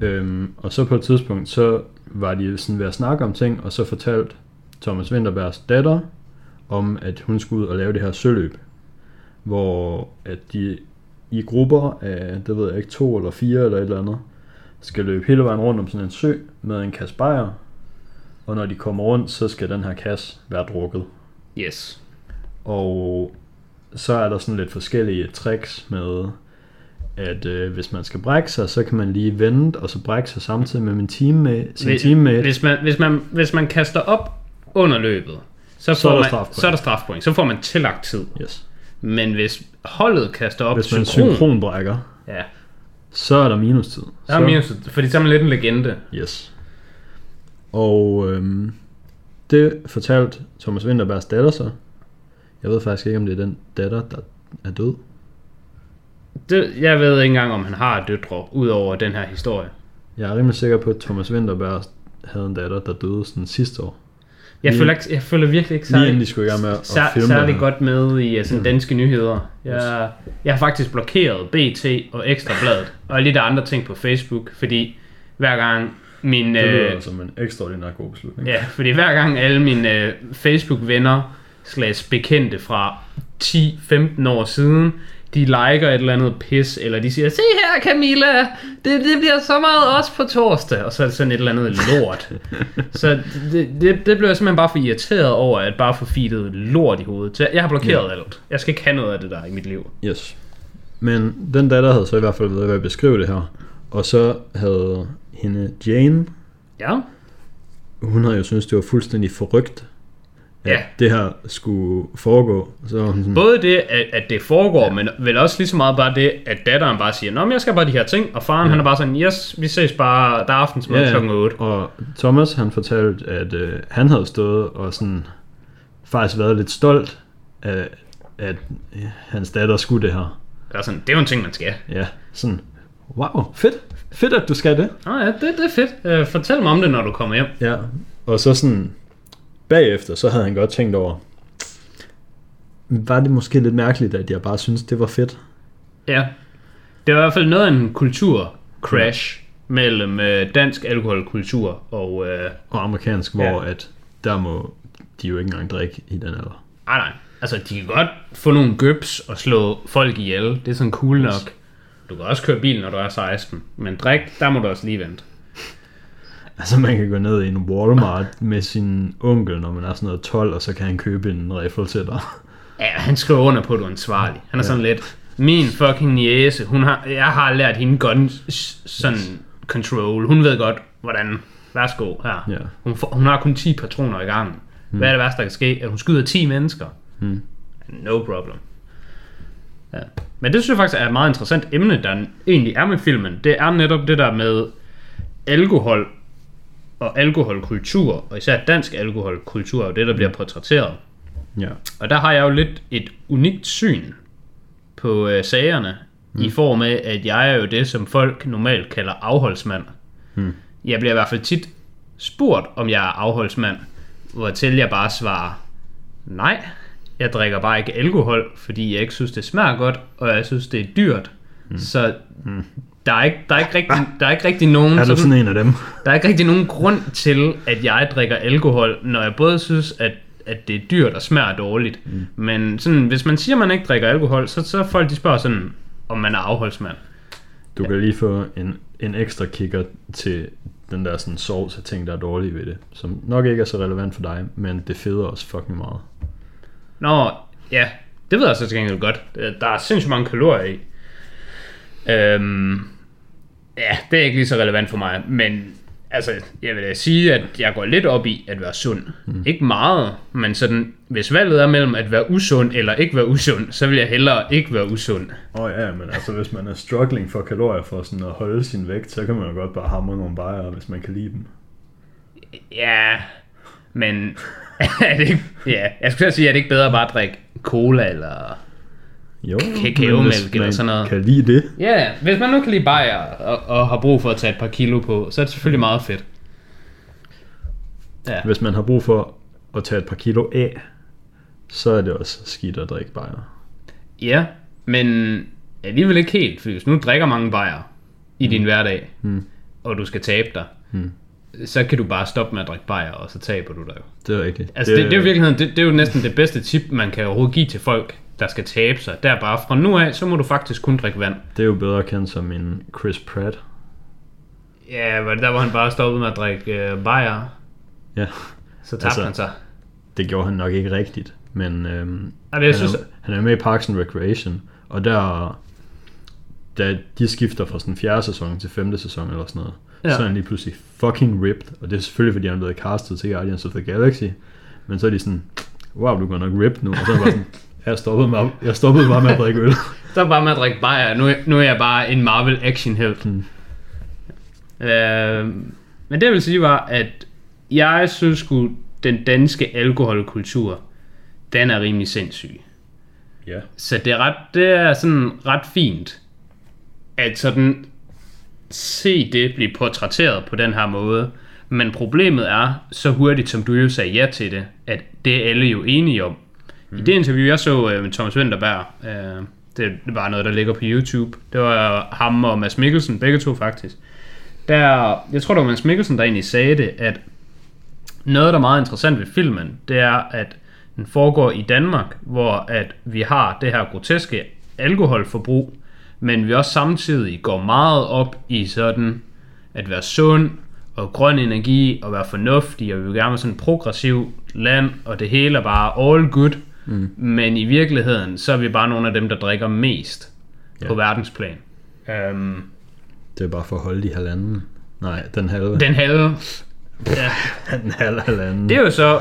Øhm, og så på et tidspunkt, så var de sådan ved at snakke om ting, og så fortalte Thomas Winterbergs datter om, at hun skulle ud og lave det her søløb, hvor at de i grupper af, det ved jeg ikke, to eller fire eller et eller andet, skal løbe hele vejen rundt om sådan en sø med en kasse bajer, og når de kommer rundt, så skal den her kasse være drukket. Yes. Og så er der sådan lidt forskellige tricks med, at øh, hvis man skal brække sig, så kan man lige vente, og så brække sig samtidig med min teammate, sin Hvis- teammate. Hvis man, hvis, man, hvis man kaster op under løbet, så, Så er får der man, så er der strafpoint. Så får man tillagt tid. Yes. Men hvis holdet kaster op Hvis man synkron, synkronbrækker, ja, så er der minustid. der er minus, fordi så er man lidt en legende. Yes. Og øhm, det fortalte Thomas Winterbergs datter så. Jeg ved faktisk ikke, om det er den datter, der er død. Det, jeg ved ikke engang, om han har døtre, udover den her historie. Jeg er rimelig sikker på, at Thomas Winterberg havde en datter, der døde sådan sidste år. Jeg, Lige- føler, ikke, jeg føler virkelig ikke Lige særlig, de skulle gang med at sær, filme særlig godt med i uh, sådan danske nyheder. Jeg, jeg har faktisk blokeret BT og Ekstrabladet og der andre ting på Facebook, fordi hver gang min... Det øh, lyder som en ekstraordinær god beslutning. Ja, fordi hver gang alle mine øh, Facebook-venner slags bekendte fra 10-15 år siden, de liker et eller andet pis, eller de siger, se her Camilla, det, det bliver så meget også på torsdag, og så er det sådan et eller andet lort. så det, det, det blev jeg simpelthen bare for irriteret over, at bare få feedet lort i hovedet. Så jeg har blokeret ja. alt. Jeg skal ikke have noget af det der i mit liv. Yes. Men den datter havde så i hvert fald ved at beskrive det her. Og så havde hende Jane, Ja, hun havde jo syntes, det var fuldstændig forrygt, at Ja. det her skulle foregå. Så hun sådan, både det, at, at det foregår, men vel også lige så meget bare det, at datteren bare siger, Nå, men jeg skal bare de her ting, og faren ja. han er bare sådan, yes, vi ses bare, der er aftensmad ja, Ja, ja. klokken 8. Og Thomas han fortalte, at øh, han havde stået og sådan faktisk været lidt stolt af, at øh, hans datter skulle det her. Eller sådan, det er jo en ting, man skal. Ja, sådan, wow, fedt, fedt at du skal det. Nå ja, det, det er fedt. Uh, fortæl mig om det, når du kommer hjem. Ja, og så sådan bagefter, så havde han godt tænkt over, var det måske lidt mærkeligt, at jeg bare synes det var fedt? Ja. Det var i hvert fald noget af en kultur-crash mellem uh, dansk alkoholkultur og... Uh, Og amerikansk, Ja. hvor at der må de jo ikke engang drikke i den alder. nej, nej. Altså, de kan godt få nogle gøbs og slå folk ihjel. Det er sådan cool nok. Du kan også køre bil, når du er 16. Men drik, der må du også lige vente. Altså man kan gå ned i en Walmart med sin onkel, når man er sådan noget 12, og så kan han købe en riffel til dig. Ja, han skriver under på, at du er ansvarlig. Han er ja. sådan lidt, min fucking niece, hun har, jeg har lært hende gun sådan control. Hun ved godt, hvordan, værsgo her. Ja. Hun, får, hun har kun 10 patroner i gangen. Hvad er det værste, der kan ske? At hun skyder 10 mennesker. Hmm. No problem. Ja. Men det synes jeg faktisk er et meget interessant emne, der egentlig er med filmen. Det er netop det der med alkohol og alkoholkultur, og især dansk alkoholkultur, er jo det, der bliver portrætteret. Ja. Og der har jeg jo lidt et unikt syn på øh, sagerne, mm. i form af, at jeg er jo det, som folk normalt kalder afholdsmand. Mm. Jeg bliver i hvert fald tit spurgt, om jeg er afholdsmand, hvortil jeg bare svarer, nej, jeg drikker bare ikke alkohol, fordi jeg ikke synes, det smager godt, og jeg synes, det er dyrt. Mm. Så mm. Der, er ikke, der, er ikke rigtig, der er ikke rigtig nogen... Er du sådan en af dem? Der er ikke rigtig nogen grund til, at jeg drikker alkohol, når jeg både synes, at, at det er dyrt og smager dårligt. Mm. Men sådan, hvis man siger, at man ikke drikker alkohol, så, så folk de spørger sådan, om man er afholdsmand. Du kan lige få en, en ekstra kigger til den der sådan sovs af ting, der er dårlige ved det. Som nok ikke er så relevant for dig, men det feder også fucking meget. Nå, ja, det ved jeg så til gengæld godt. Der er sindssygt mange kalorier i. Øhm, ja, det er ikke lige så relevant for mig, men altså, jeg vil da sige, at jeg går lidt op i at være sund. Mm. Ikke meget, men sådan, hvis valget er mellem at være usund eller ikke være usund, så vil jeg hellere ikke være usund. Åh oh, ja, men altså hvis man er struggling for kalorier for sådan at holde sin vægt, så kan man jo godt bare hamre nogle bajere, hvis man kan lide dem. Ja, men er det ikke, ja, jeg skulle sige, at det ikke bedre bare at drikke cola eller... Jo, Kakaomælk eller sådan noget. kan lide det, Ja, hvis man nu kan lide bajer og, og har brug for at tage et par kilo på, så er det selvfølgelig meget fedt. Ja, hvis man har brug for at tage et par kilo af, så er det også skidt at drikke bajere. ja men alligevel ikke helt, for hvis nu drikker mange bajer i din hverdag, Mm. og du skal tabe dig, Mm. Så kan du bare stoppe med at drikke bajer, og så taber du dig jo. Det er rigtigt. Altså det, det, er jo virkeligheden, det, det er jo næsten det bedste tip, man kan overhovedet give til folk, der skal tabe sig. Der er bare fra nu af, så må du faktisk kun drikke vand. det er jo bedre kendt som en Chris Pratt. Ja, var det der, hvor han bare stoppede med at drikke øh, bajer, Ja, så tabte Altså, han sig. det gjorde han nok ikke rigtigt, men øhm, men jeg han, synes, er, han er med i Parks and Recreation, og der da de skifter fra sådan fjerde sæson til femte sæson eller sådan noget, Ja. så er han lige pludselig fucking ripped, og det er selvfølgelig, fordi han er blevet castet til Guardians of the Galaxy, men så er de sådan, wow, du går nok ripped nu, og så er bare sådan, jeg stoppede, med, jeg stoppede bare med at drikke øl. Så bare med at drikke bajer. Nu, nu er jeg bare en Marvel action helt. Mm. Øh, men det jeg vil sige var, at jeg synes sgu, den danske alkoholkultur, den er rimelig sindssyg. Ja. Så det er, ret, det er sådan ret fint, at sådan se det blive portrætteret på den her måde. Men problemet er, så hurtigt som du jo sagde ja til det, at det er alle jo enige om. Mm. I det interview, jeg så øh, med Thomas Winterberg, øh, det var noget, der ligger på YouTube. Det var ham og Mads Mikkelsen, begge to faktisk. Der, jeg tror, det var Mads Mikkelsen, der egentlig sagde det, at noget, der er meget interessant ved filmen, det er, at den foregår i Danmark, hvor at vi har det her groteske alkoholforbrug, men vi også samtidig går meget op i sådan at være sund og grøn energi og være fornuftig, og vi vil gerne være sådan et progressiv land, og det hele er bare all good. Mm. Men i virkeligheden, så er vi bare nogle af dem, der drikker mest ja. på verdensplan. Um, Det er bare for at holde de halvanden. Nej, den halve. den halve Ja, Den halve halvanden. det er jo så,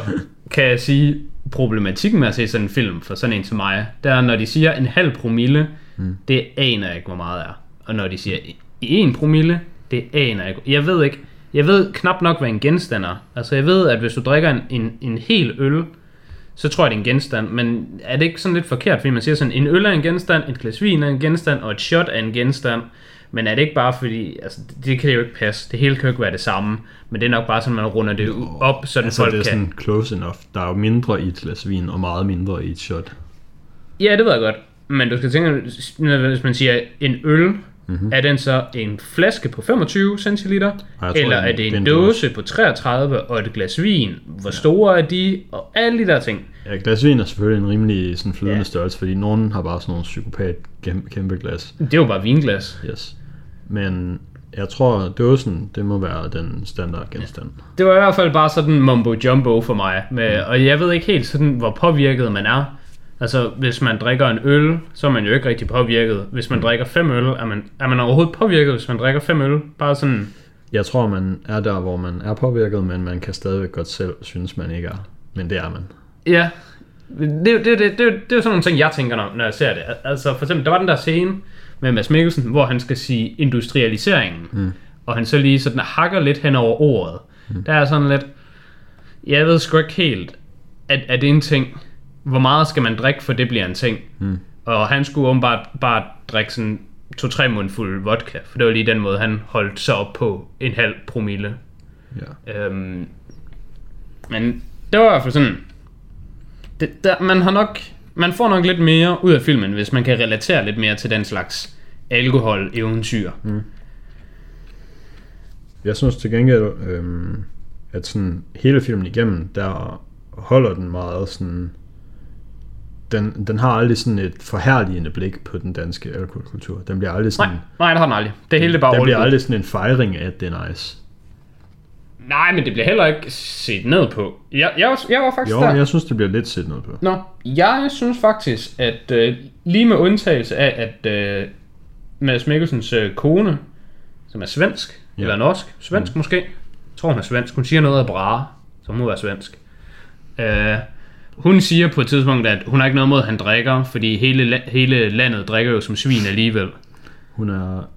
kan jeg sige, problematikken med at se sådan en film for sådan en til mig. Det er, når de siger en halv promille, mm. det aner jeg ikke, hvor meget er. Og når de siger i en promille, det aner jeg ikke. Jeg ved ikke, jeg ved knap nok, hvad en genstand er. Altså jeg ved, at hvis du drikker en, en, en hel øl, så tror jeg, det er en genstand. Men er det ikke sådan lidt forkert, fordi man siger sådan, en øl er en genstand, et glas vin er en genstand, og et shot er en genstand. Men er det ikke bare fordi, altså det, det kan jo ikke passe, det hele kan jo ikke være det samme, men det er nok bare sådan, man runder det jo, op, så altså, folk det er kan... sådan close enough. Der er jo mindre i et glas vin, og meget mindre i et shot. Ja, det ved jeg godt. Men du skal tænke, hvis man siger en øl, Mhm. mm-hmm. er den så en flaske på 25 centiliter? tror, Eller er det en, en dåse på 33 og et glas vin? Hvor store er de? Og alle de der ting. Ja, glas vin er selvfølgelig en rimelig sådan flydende Ja. ja. størrelse, fordi nogen har bare sådan nogle psykopat kæmpe, glas. Det er jo bare vinglas. Yes. Men jeg tror, dåsen, det må være den standard genstand. Det var i hvert fald bare sådan mumbo jumbo for mig. Med, Mm. og jeg ved ikke helt sådan, hvor påvirket man er. Altså, hvis man drikker en øl, så er man jo ikke rigtig påvirket. Hvis man Mm. drikker fem øl, er man, er man overhovedet påvirket, hvis man drikker fem øl? Bare sådan, Jeg tror, man er der, hvor man er påvirket, men man kan stadigvæk godt selv synes, man ikke er. Men det er man. Ja, det, det, det, det, det, det er jo sådan nogle ting, jeg tænker, når, når jeg ser det. Altså for eksempel, der var den der scene med Mads Mikkelsen, hvor han skal sige industrialiseringen, mm. og han så lige sådan hakker lidt hen over ordet. Mm. Der er sådan lidt, jeg ved sgu ikke helt, at, at det er en ting, hvor meget skal man drikke, for det bliver en ting. Mm. Og han skulle åbenbart bare drikke sådan to-tre mundfulde vodka, for det var lige den måde, han holdt sig op på en halv promille. Ja. Øhm, men det var i hvert fald sådan... Det, der, man har nok... Man får nok lidt mere ud af filmen, hvis man kan relatere lidt mere til den slags alkohol-eventyr. Mm. Jeg synes til gengæld, øhm, at sådan hele filmen igennem, der holder den meget sådan... Den, den har aldrig sådan et forhærligende blik på den danske alkoholkultur. Den bliver aldrig sådan... Nej, nej, det har den aldrig. Det hele det er bare den bliver good. aldrig sådan en fejring af, at det er nice. Nej, men det bliver heller ikke set ned på. Jeg, jeg, var, jeg var faktisk Jo, der. jeg synes, det bliver lidt set ned på. Nå, jeg synes faktisk, at øh, lige med undtagelse af, at øh, Mads Mikkelsens øh, kone, som er svensk, Ja. eller norsk, svensk mm. måske, jeg tror hun er svensk, hun siger noget af bra, så hun må være svensk. Øh, hun siger på et tidspunkt, at hun har ikke noget mod, at han drikker, fordi hele, la- hele landet drikker jo som svin alligevel. Hun er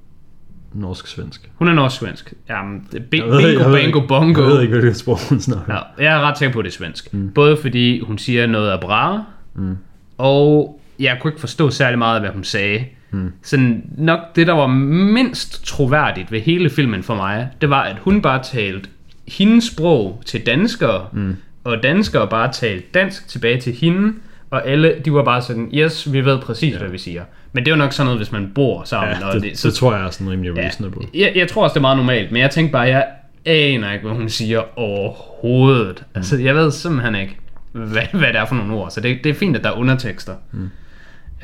norsk-svensk. Hun er norsk-svensk. Jamen, det er Jeg ved- bingo, jeg ved bango, ikke- bongo. Jeg ved ikke, hvilket sprog hun snakker. Ja, jeg er ret sikker på, at det er svensk. Mm. Både fordi hun siger noget af bra, mm. og jeg kunne ikke forstå særlig meget af, hvad hun sagde. Mm. Sådan nok det, der var mindst troværdigt ved hele filmen for mig, det var, at hun bare talte hendes sprog til danskere, mm. Og danskere bare talte dansk tilbage til hende, og alle, de var bare sådan, yes, vi ved præcis, ja. hvad vi siger. Men det er jo nok sådan noget, hvis man bor sammen. Ja, og det, det, det, så det tror jeg er sådan rimelig reasonable. jeg, jeg tror også, det er meget normalt, men jeg tænkte bare, jeg aner ikke, hvad hun siger overhovedet. Mm. Altså, jeg ved simpelthen ikke, hvad, hvad det er for nogle ord. Så det, det er fint, at der er undertekster. Mm.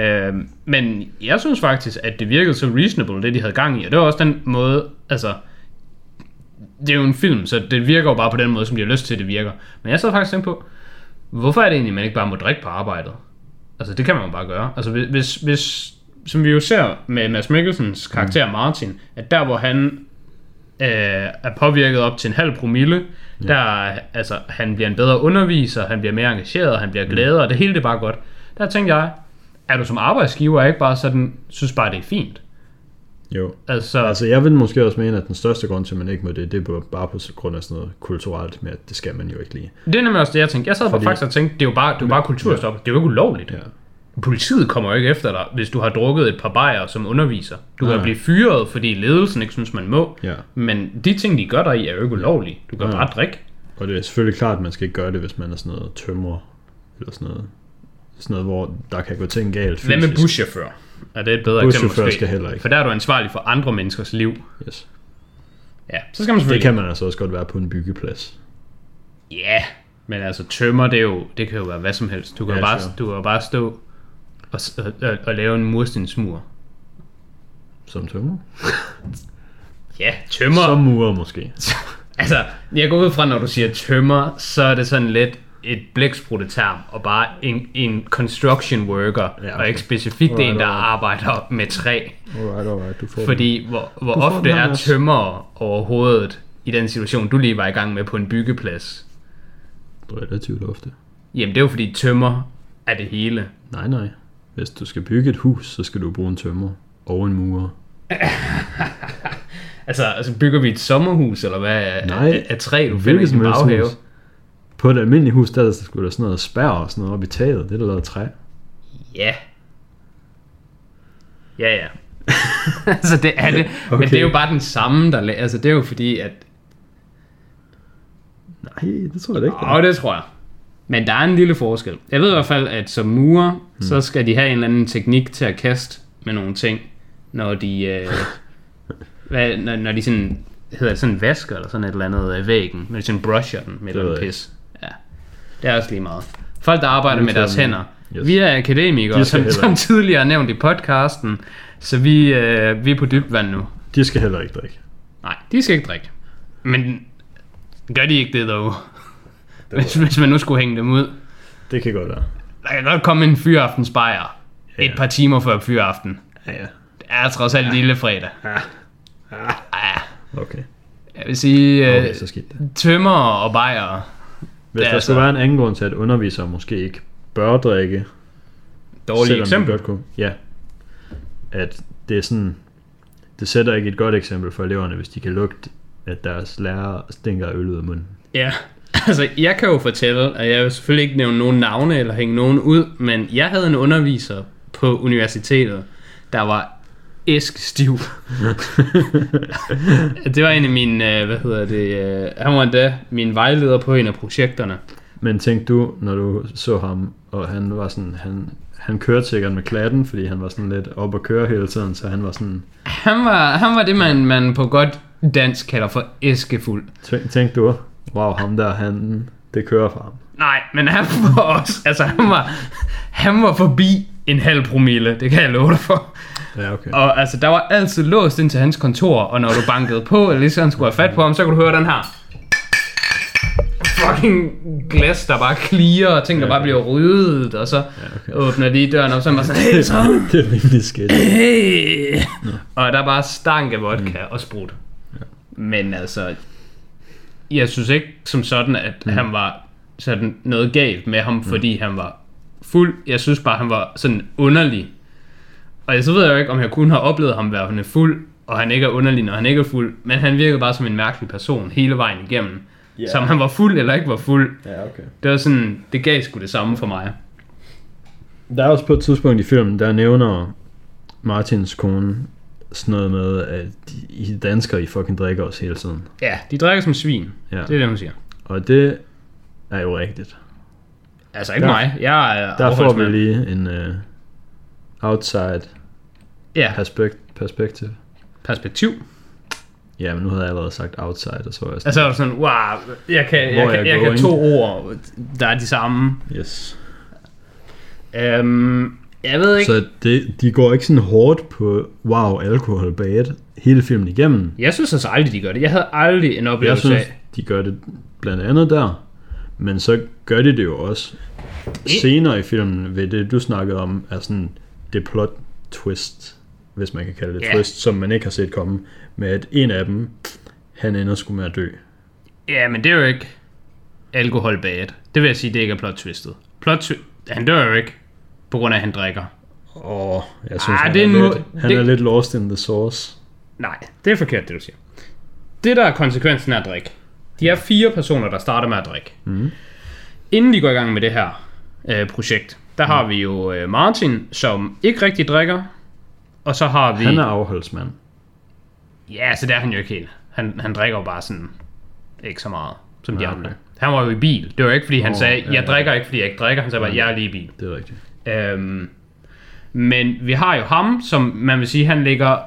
Øhm, men jeg synes faktisk, at det virkede så reasonable, det de havde gang i. Og det var også den måde, altså... Det er jo en film, så det virker jo bare på den måde, som de har lyst til, det virker. Men jeg sad faktisk og tænkte på, hvorfor er det egentlig, man ikke bare må drikke på arbejdet? Altså, det kan man jo bare gøre. Altså, hvis, hvis, som vi jo ser med Mads Mikkelsens karakter Mm. Martin, at der hvor han øh, er påvirket op til en halv promille, ja. der altså, han bliver en bedre underviser, han bliver mere engageret, han Mm. bliver gladere, og det hele det er bare godt. Der tænkte jeg, er du som arbejdsgiver ikke bare sådan, synes bare det er fint? Jo. Altså, Altså, jeg vil måske også mene, at den største grund til, at man ikke må det, det er bare på grund af sådan noget kulturelt med, at det skal man jo ikke lige. det er nemlig også det, jeg tænkte. Jeg sad Fordi- faktisk og tænkte, det er jo bare, det er jo bare kulturstop. Det er jo ikke ulovligt. Ja. Politiet kommer jo ikke efter dig, hvis du har drukket et par bajer som underviser. Du kan Nej. blive fyret, fordi ledelsen ikke synes, man må. Ja. Men de ting, de gør dig i, er jo ikke ulovlige. Du kan Ja. bare drikke. Og det er selvfølgelig klart, at man skal ikke gøre det, hvis man er sådan noget tømrer, eller sådan noget, sådan noget, hvor der kan gå ting galt Hvad med buschauffør? Er det et bedre eksempel måske? skal heller ikke. For der er du ansvarlig for andre menneskers liv. Yes. Ja, så skal man Det selvfølgelig... kan man altså også godt være på en byggeplads. Ja, men altså tømmer, det, er jo, det kan jo være hvad som helst. Du kan, Ja, jo bare, sure. du kan jo bare stå og, og, og, lave en murstensmur. Som tømrer. Ja, tømmer. Som murer måske. Altså, jeg går ud fra, når du siger tømmer, så er det sådan lidt et blæksprutte-term, og bare en, en construction worker, ja, okay. og ikke specifikt Alright, en, der alright. arbejder med træ. Alright, alright, du får Fordi hvor, hvor Du ofte den er tømmer overhovedet i den situation, du lige var i gang med på en byggeplads? den. Relativt ofte. Jamen, det er jo fordi tømmer er det hele. Nej, nej. Hvis du skal bygge et hus, så skal du bruge en tømrer og en murer. Altså, altså bygger vi et sommerhus, eller hvad? Nej, er træ, du finder i din baghave? hus. På et almindeligt hus, der er der sgu da sådan noget spær og sådan noget oppe i taget. Det er der lavet af træ. Ja. Ja, ja. altså, det er det. Okay. Men det er jo bare den samme, der... Altså, det er jo fordi, at... Nej, det tror jeg ikke. Åh, det tror jeg. Men der er en lille forskel. Jeg ved i hvert fald, at som murer, mm. så skal de have en eller anden teknik til at kaste med nogle ting, når de... Øh, hvad, når, når de sådan... Hedder det sådan vasker eller sådan et eller andet af væggen, når de sådan brusher den med et eller andet pis. Ja. Det er også lige meget. Folk, der arbejder med deres hænder. Yes. Vi er akademikere, som, som tidligere nævnt i podcasten, så vi, øh, vi er på dybt vand nu. De skal heller ikke drikke. Nej, de skal ikke drikke. Men gør de ikke det dog? Hvis, hvis man nu skulle hænge dem ud. Det kan godt være. Der kan godt komme en fyraftens bajer. Ja. Et par timer før fyraften. Ja, ja. Det er trods alt lille fredag. Ja. Ja, Okay. jeg vil sige, øh, Okay, så skidt det. tømmer og bajer. Hvis er der skulle altså- være en anden grund til, at undervisere måske ikke bør drikke, Dårligt eksempel. godt kunne, ja, at det er sådan, det sætter ikke et godt eksempel for eleverne, hvis de kan lugte, at deres lærer stinker øl ud af munden. Ja, altså jeg kan jo fortælle, at jeg vil selvfølgelig ikke nævne nogen navne eller hænge nogen ud, men jeg havde en underviser på universitetet, der var æskstiv. det var en af mine, øh, hvad hedder det, øh, han var endda min vejleder på en af projekterne. Men tænkte du, når du så ham, og han var sådan, han, han kørte sikkert med klatten, fordi han var sådan lidt op at køre hele tiden, så han var sådan, Han var, han var det, man, man på godt dansk kalder for æskefuld. tænk, tænkte du, wow, ham der, han, det kører for ham. Nej, men han var også, altså han var, han var forbi en halv promille, det kan jeg love dig for. Ja, okay. Og altså, der var altid låst ind til hans kontor, og når du bankede på, eller lige han skulle have fat på ham, så kunne du høre den her. Fucking glas, der bare klirer, og ting, der bare bliver ryddet, og så Ja, okay. åbner de døren op, så er man sådan, hey, så, det er rimelig skidt. hey. Og der er bare stank af vodka og sprut. Men altså, jeg synes ikke som sådan, at mm. han var sådan noget galt med ham, fordi han var fuld. Jeg synes bare, han var sådan underlig. Og jeg så ved jeg jo ikke, om jeg kun har oplevet ham være fuld, og han ikke er underlig, når han ikke er fuld. Men han virkede bare som en mærkelig person hele vejen igennem. Yeah. Som han var fuld eller ikke var fuld. Ja, okay. Det var sådan, det gav sgu det samme for mig. Der er også på et tidspunkt i filmen, der nævner Martins kone sådan noget med, at de, I danskere, I fucking drikker os hele tiden. Ja, de drikker som svin. Ja. Det er det, hun siger. Og det er jo rigtigt. Altså ikke Der- mig. Jeg er Der får vi lige en uh, outside Ja, perspekt, perspektiv. perspektiv. Ja, men nu havde jeg allerede sagt outside, og så var jeg sådan, Altså er du sådan, wow, jeg kan, jeg, er kan, jeg jeg kan to ord, der er de samme. yes. Øhm, jeg ved ikke. Så det, de går ikke sådan hårdt på, wow, alkohol bad, hele filmen igennem. Jeg synes altså aldrig, de gør det. Jeg havde aldrig en Jeg oplevelse synes, af. de gør det blandt andet der, men så gør de det jo også senere i filmen ved det, du snakkede om, er sådan det plot, twist, hvis man kan kalde det Ja. twist, som man ikke har set komme, med at en af dem, han ender sgu med at dø. Ja, men det er jo ikke alkohol bad. Det vil jeg sige, det ikke er plot twistet. Plot twi- han dør jo ikke, på grund af, at han drikker. Åh, jeg synes, Ah, han, det er en lidt, må- han det- er lidt lost in the sauce. Nej, det er forkert, det du siger. Det, der er konsekvensen af at drikke. De er fire personer, der starter med at drikke. Mhm. Inden de går i gang med det her øh, projekt, der har vi jo øh, Martin, som ikke rigtig drikker. Og så har vi... Han er afholdsmand. Ja, så det er han jo ikke helt. Han, han drikker jo bare sådan ikke så meget som de Ja, andre. okay. Han var jo i bil. Det var ikke, fordi han Nå, sagde, ja, jeg ja. drikker ikke, fordi jeg ikke drikker. Han sagde bare, jeg er lige i bil. Det er rigtigt. Øhm, men vi har jo ham, som man vil sige, han ligger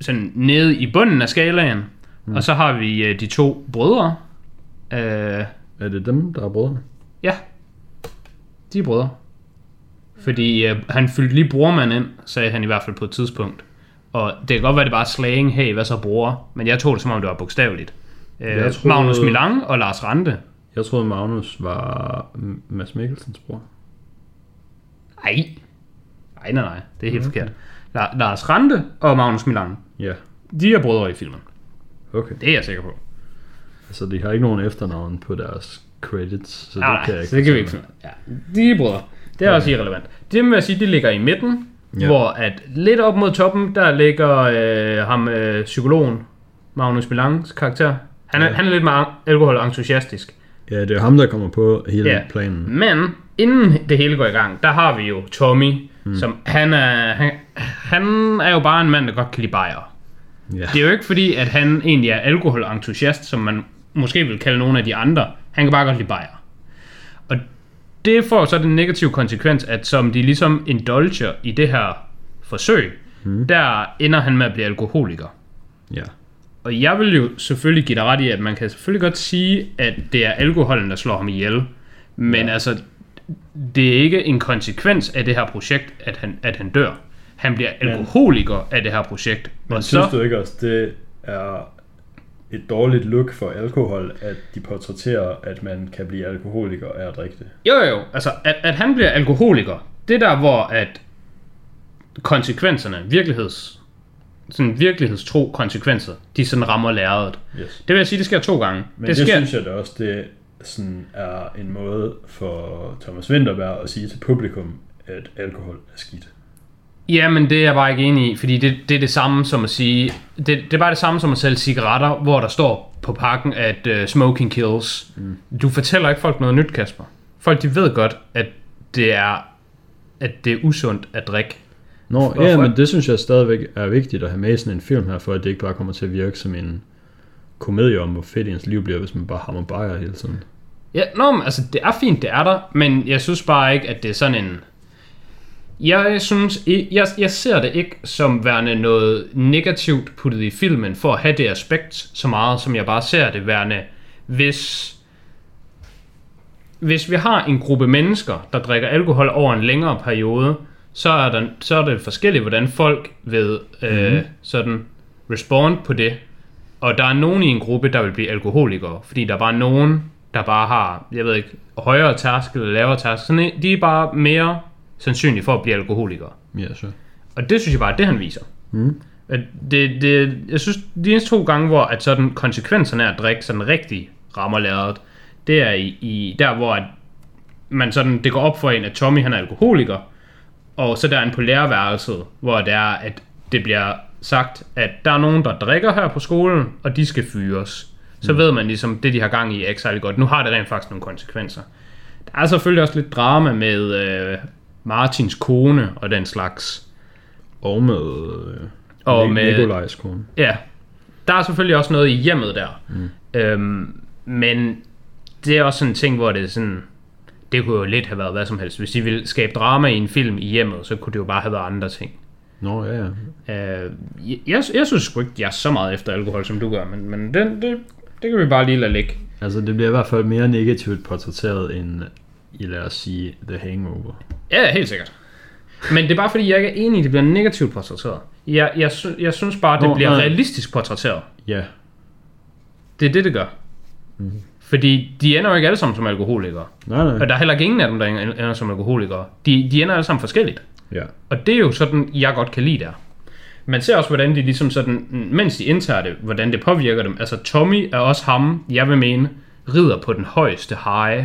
sådan nede i bunden af skalaen. Mm. Og så har vi øh, de to brødre. Øh, Er det dem, der er brødre? ja, de er brødre. Fordi øh, han fyldte lige brormand ind, sagde han i hvert fald på et tidspunkt. Og det kan godt være, det bare slang, hey, hvad så bror? Men jeg tog det, som om det var bogstaveligt. Øh, Jeg troede- Magnus Milang og Lars Rante. Jeg troede, Magnus var Mads Mikkelsens bror. Ej. Nej, nej, nej. Det er helt okay. forkert. La- Lars Rante og Magnus Milang. Ja, De er brødre i filmen. okay. Det er jeg sikker på. Altså, de har ikke nogen efternavn på deres credits, så det Nej, kan jeg ikke så det kan vi ikke. Ja, de er brødre. Det er også irrelevant. Det vil jeg sige, de ligger i midten, Ja. hvor at lidt op mod toppen, der ligger øh, ham øh, psykologen, Magnus Milangs karakter. Han er, Ja. han er lidt meget alkohol-entusiastisk. Ja, det er ham, der kommer på hele Ja. planen. Men inden det hele går i gang, der har vi jo Tommy, mm. som han er, han, han er jo bare en mand, der godt kan lide bajer. Ja. Det er jo ikke fordi, at han egentlig er alkoholentusiast, som man måske vil kalde nogle af de andre. Han kan bare godt lide bajer. Det får så den negative konsekvens, at som de ligesom indulger i det her forsøg, mm. der ender han med at blive alkoholiker. ja. Og jeg vil jo selvfølgelig give dig ret i, at man kan selvfølgelig godt sige, at det er alkoholen, der slår ham ihjel. Men ja. altså, det er ikke en konsekvens af det her projekt, at han, at han dør. Han bliver alkoholiker af det her projekt. Men og synes så, du ikke også, det er et dårligt look for alkohol, at de portrætterer, at man kan blive alkoholiker af at drikke det? Jo, jo, altså, at, at han bliver alkoholiker, det er der, hvor at konsekvenserne, virkeligheds, sådan virkelighedstro konsekvenser, de sådan rammer lærredet. Yes. Det vil jeg sige, det sker to gange. Men det det, det sker, synes jeg da også, det sådan er en måde for Thomas Winterberg at sige til publikum, at alkohol er skidt. Ja, men det er jeg bare ikke enig i, fordi det, det er det samme som at sige, det, det er bare det samme som at sælge cigaretter, hvor der står på pakken, at uh, smoking kills. Mm. Du fortæller ikke folk noget nyt, Kasper. Folk, de ved godt, at det er, at det er usundt at drikke. Nå, For- ja, men det synes jeg stadigvæk er vigtigt at have med i sådan en film her, for at det ikke bare kommer til at virke som en komedie om, hvor fedt ens liv bliver, hvis man bare hammer bajer hele tiden. Ja, nå, men altså, det er fint, det er der, men jeg synes bare ikke, at det er sådan en... Jeg synes, jeg, jeg ser det ikke som værende noget negativt puttet i filmen, for at have det aspekt så meget, som jeg bare ser det værende, hvis... Hvis vi har en gruppe mennesker, der drikker alkohol over en længere periode, så er, der, så er det forskelligt, hvordan folk vil øh, sådan respond på det. Og der er nogen i en gruppe, der vil blive alkoholikere, fordi der er bare nogen, der bare har, jeg ved ikke, højere tærskel eller lavere tærskel. Sådan, de er bare mere sandsynlige for at blive alkoholikere. Ja, så. Og det synes jeg bare, at det han viser. Mm. At det, det, jeg synes, de eneste to gange, hvor at sådan konsekvenserne af at drikke sådan rigtig rammer lærret, det er i, i der, hvor at man sådan, det går op for en, at Tommy han er alkoholiker, og så der er en på lærerværelset, hvor det er, at det bliver sagt, at der er nogen, der drikker her på skolen, og de skal fyres. Så mm. ved man ligesom, det de har gang i er ikke særlig godt. Nu har det rent faktisk nogle konsekvenser. Der er selvfølgelig også lidt drama med øh, Martins kone og den slags. Og med, øh, Og Nik- med- Nikolajs kone. Ja, der er selvfølgelig også noget i hjemmet der. Mm. Øhm, men det er også sådan en ting, hvor det er sådan... Det kunne jo lidt have været hvad som helst. Hvis de ville skabe drama i en film i hjemmet, så kunne det jo bare have været andre ting. Nå, ja, ja. Øh, jeg, jeg, synes sgu ikke, jeg er så meget efter alkohol, som du gør, men, men det, det, det kan vi bare lige lade ligge. Altså, det bliver i hvert fald mere negativt portrætteret end i, lad os sige, The Hangover. Ja, helt sikkert. Men det er bare fordi, jeg ikke er enig i, at det bliver negativt portrætteret. Jeg, jeg, sy- jeg synes bare, at det Nå, bliver nej. realistisk portrætteret. Ja, Det er det, det gør. Mm. Fordi de ender jo ikke alle sammen som alkoholikere. nej, nej. Og der er heller ikke ingen af dem, der ender som alkoholikere. De, de ender alle sammen forskelligt. Ja. Og det er jo sådan, jeg godt kan lide der. Man ser også, hvordan de ligesom sådan, mens de indtager det, hvordan det påvirker dem. Altså Tommy er også ham, jeg vil mene, rider på den højeste high.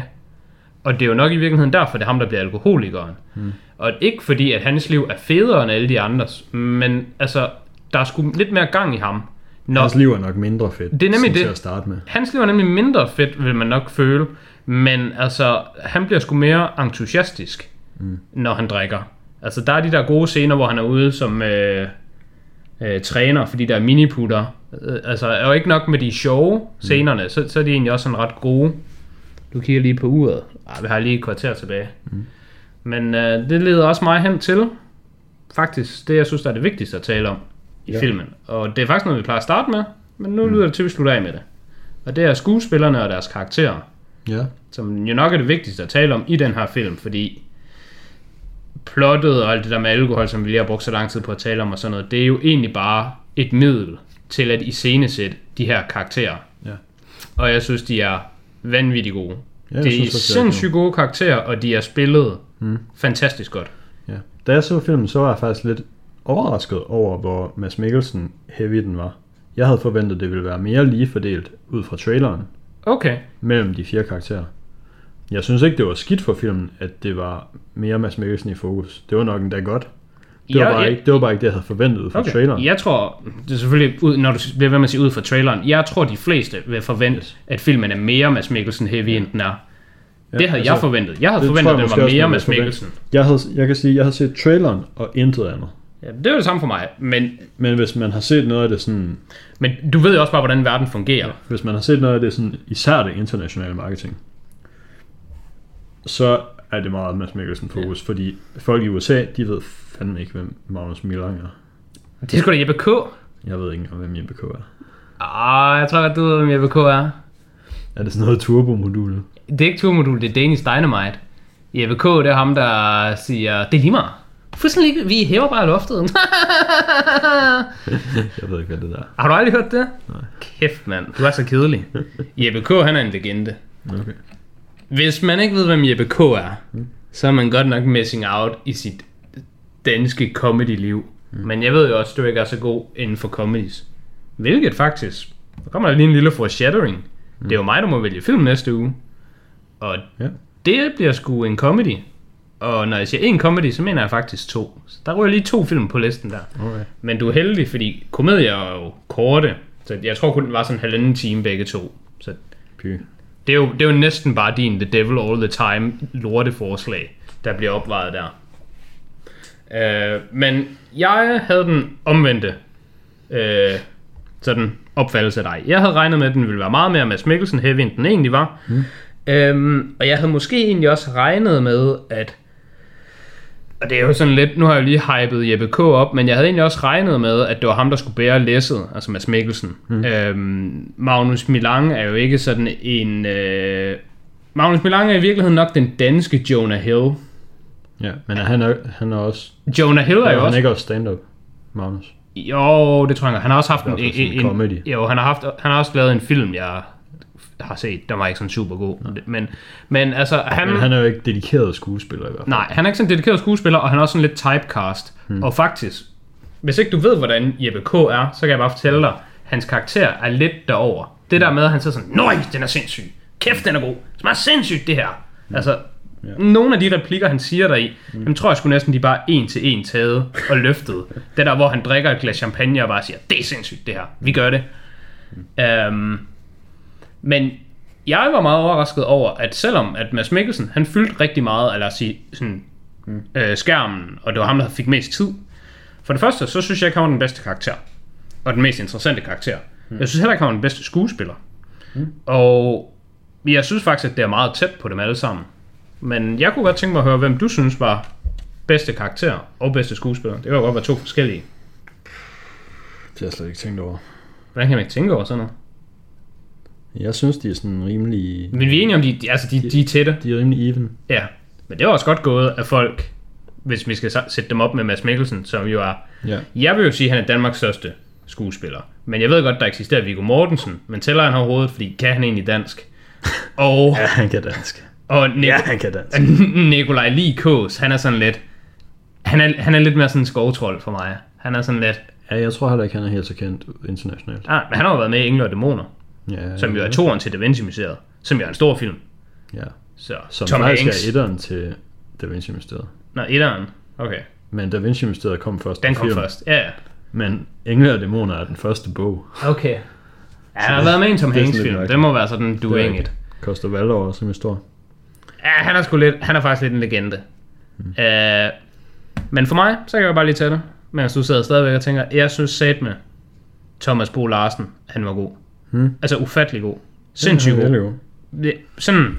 Og det er jo nok i virkeligheden derfor, det er ham, der bliver alkoholikeren. Mm. Og ikke fordi, at hans liv er federe end alle de andres, men altså, der er sgu lidt mere gang i ham. Når, Hans liv er nok mindre fedt. Det er nemlig det. Til at starte med. Hans liv er nemlig mindre fedt, vil man nok føle. Men altså, han bliver sgu mere entusiastisk, mm. når han drikker. Altså, der er de der gode scener, hvor han er ude som øh, øh, træner, fordi der er miniputter. Øh, altså, er jo ikke nok med de sjove scenerne, mm. så, så er de egentlig også sådan ret gode. Du kigger lige på uret. Ej, vi har lige et kvarter tilbage. Mm. Men øh, det leder også mig hen til, faktisk, det jeg synes, der er det vigtigste at tale om i Ja. ja. filmen. Og det er faktisk noget, vi plejer at starte med, men nu mm. lyder det til, at vi slutter af med det. Og det er skuespillerne og deres karakterer, Ja. som jo nok er det vigtigste at tale om i den her film, fordi plottet og alt det der med alkohol, som vi lige har brugt så lang tid på at tale om og sådan noget, det er jo egentlig bare et middel til at iscenesætte de her karakterer. Ja. Og jeg synes, de er vanvittigt gode. Ja, det er er sindssygt gode karakterer, og de er spillet mm. fantastisk godt. Ja. Da jeg så filmen, så var jeg faktisk lidt overrasket over, hvor Mads Mikkelsen heavy den var. Jeg havde forventet, det ville være mere lige fordelt ud fra traileren Okay, mellem de fire karakterer. Jeg synes ikke, det var skidt for filmen, at det var mere Mads Mikkelsen i fokus. Det var nok endda godt. Det, var, Ja, bare ja. ikke, det var bare ikke det, jeg havde forventet ud fra okay. traileren. Jeg tror, det er selvfølgelig, ud, når du bliver ved med at sige ud fra traileren, jeg tror, de fleste vil forvente, yes. at filmen er mere Mads Mikkelsen heavy, end den er. Ja, Det havde altså, jeg forventet. Jeg havde det forventet, jeg at den var også, mere Mads. Mikkelsen. Jeg, havde, jeg kan sige, jeg har set traileren og intet andet. Ja, det er det samme for mig, men, Men hvis man har set noget af det sådan, men du ved jo også bare, hvordan verden fungerer. hvis man har set noget af det sådan, især det internationale marketing, så er det meget Mads Mikkelsen fokus, ja. fordi folk i USA, de ved fandme ikke, hvem Magnus Millang er. Det er sgu da Jeppe K. Jeg ved ikke engang, hvem Jeppe K er. Ah, jeg tror godt, du ved, hvem Jeppe K er. Er det sådan noget turbomodul? Det er ikke turmodul, det er Danish Dynamite. Jeppe K, det er ham, der siger, det er lige meget. Fuldstændig. Vi hæver bare loftet. Jeg ved ikke, hvad det der er. Har du aldrig hørt det? Nej. Kæft, mand. Du er så kedelig. Jeppe K, han er en legende. Okay. Hvis man ikke ved, hvem Jeppe K er, så er man godt nok missing out i sit danske comedy-liv. Mm. Men jeg ved jo også, at du ikke er så god inden for comedies. Hvilket faktisk, der kommer der lige en lille foreshadowing. Mm. Det er jo mig, der må vælge film næste uge. Og Ja. det bliver sgu en comedy. Og når jeg siger en comedy, så mener jeg faktisk to. Så der ryger lige to film på listen der. Okay. Men du er heldig, fordi komedier er jo korte. Så jeg tror kun, det var sådan en halvanden time begge to. Så Py. Det er, jo, det er jo næsten bare din The Devil All The Time lorteforslag, der bliver opvejet der. Øh, men jeg havde den omvendte øh, sådan opfattelse af dig. Jeg havde regnet med, at den ville være meget mere Mads Mikkelsen heavy, end den egentlig var. Mm. Øhm, og jeg havde måske egentlig også regnet med, at og det er jo sådan lidt, nu har jeg lige hypet Jeppe K. op, men jeg havde egentlig også regnet med, at det var ham, der skulle bære læsset, altså Mads Mikkelsen. Mm. Øhm, Magnus Milang er jo ikke sådan en... Øh, Magnus Milang er i virkeligheden nok den danske Jonah Hill. Ja, men er han, er, han er også... Jonah Hill er jo han også... ikke også stand-up, Magnus? Jo, det tror jeg. Han har også haft en, sådan en, en comedy. Jo, han har, haft, han har også lavet en film, jeg har set. Der var ikke sådan super god. Men, men altså, han... Men han er jo ikke dedikeret skuespiller i hvert fald. Nej, han er ikke sådan en dedikeret skuespiller, og han er også sådan lidt typecast. Hmm. Og faktisk, hvis ikke du ved, hvordan Jeppe K. er, så kan jeg bare fortælle dig, hans karakter er lidt derover. Det der med, at han siger sådan, Nøj, den er sindssyg. Kæft, den er god. Det er sindssygt, det her. Hmm. Altså, Ja. nogle af de replikker, han siger deri, mm. dem tror jeg sgu næsten, de bare en til en taget og løftet. det der, hvor han drikker et glas champagne og bare siger, det er sindssygt, det her. Vi gør det. Mm. Um, men jeg var meget overrasket over, at selvom at Mads Mikkelsen, han fyldte rigtig meget, eller lad os sige, sådan, mm. øh, skærmen, og det var ham, der fik mest tid. For det første, så synes jeg ikke, han var den bedste karakter. Og den mest interessante karakter. Mm. Jeg synes heller ikke, han var den bedste skuespiller. Mm. Og jeg synes faktisk, at det er meget tæt på dem alle sammen. Men jeg kunne godt tænke mig at høre, hvem du synes var bedste karakter og bedste skuespiller. Det kan jo godt være to forskellige. Det har jeg slet ikke tænkt over. Hvordan kan man ikke tænke over sådan noget? Jeg synes, de er sådan rimelig... Men vi er enige om, de, altså de, de er tætte. De er rimelig even. Ja, men det var også godt gået af folk, hvis vi skal sætte dem op med Mads Mikkelsen, som jo er... Ja. Jeg vil jo sige, at han er Danmarks største skuespiller. Men jeg ved godt, der eksisterer Viggo Mortensen, men tæller han overhovedet, fordi kan han egentlig dansk? Og, Ja, han kan dansk. og Nik- Ja, han kan dansk. Nikolaj Likås, han er sådan lidt... Han er, han er lidt mere sådan en skovtrold for mig. Han er sådan lidt... Ja, jeg tror heller ikke, han er helt så kendt internationalt. Ah, men han har jo været med i Engler og Dæmoner, Ja, som jo er toeren til Da Vinci-museet, som jo er en stor film. Ja. Så Som Tom faktisk Hanks. er etteren til Da Vinci Mysteriet. Nå, etteren. Okay, Men Da Vinci Mysteriet kom først. den kom film. først. Ja, ja. Men Engle og Dæmoner er den første bog. Okay. Ja, han har været med en Tom det er sådan Hanks lidt film. mærkeligt. Det må være sådan doing rigtigt. it. Koster Valdor, som er stor. Ja, han er sgu lidt, han er faktisk lidt en legende. Mm. Uh, men for mig, så kan jeg bare lige tage det, mens du sidder stadigvæk og tænker, jeg synes sat med Thomas Bo Larsen, han var god. Hmm. Altså ufattelig god. Sindssygt Ja, god. det jo. Det- Sådan,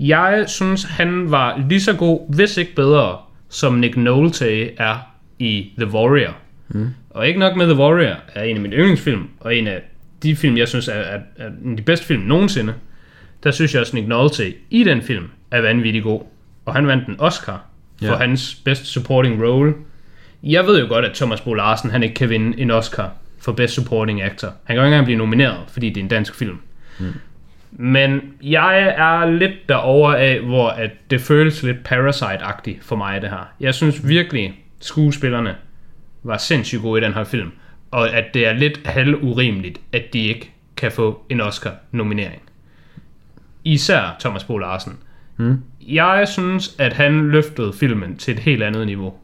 jeg synes, han var lige så god, hvis ikke bedre, som Nick Nolte er i The Warrior. Mm. Og ikke nok med The Warrior er en af mine yndlingsfilm, og en af de film, jeg synes er, er, er en af de bedste film nogensinde. Der synes jeg også, Nick Nolte i den film er vanvittig god. Og han vandt en Oscar for Ja. hans Best Supporting Role. Jeg ved jo godt, at Thomas Bo Larsen han ikke kan vinde en Oscar for Best Supporting Actor. Han kan jo ikke engang blive nomineret, fordi det er en dansk film. Men jeg er lidt derover af, hvor at det føles lidt Parasite-agtigt for mig, det her. Jeg synes virkelig, skuespillerne var sindssygt gode i den her film. Og at det er lidt halvurimeligt, at de ikke kan få en Oscar-nominering. Især Thomas Bo Larsen. Mm. Jeg synes, at han løftede filmen til et helt andet niveau.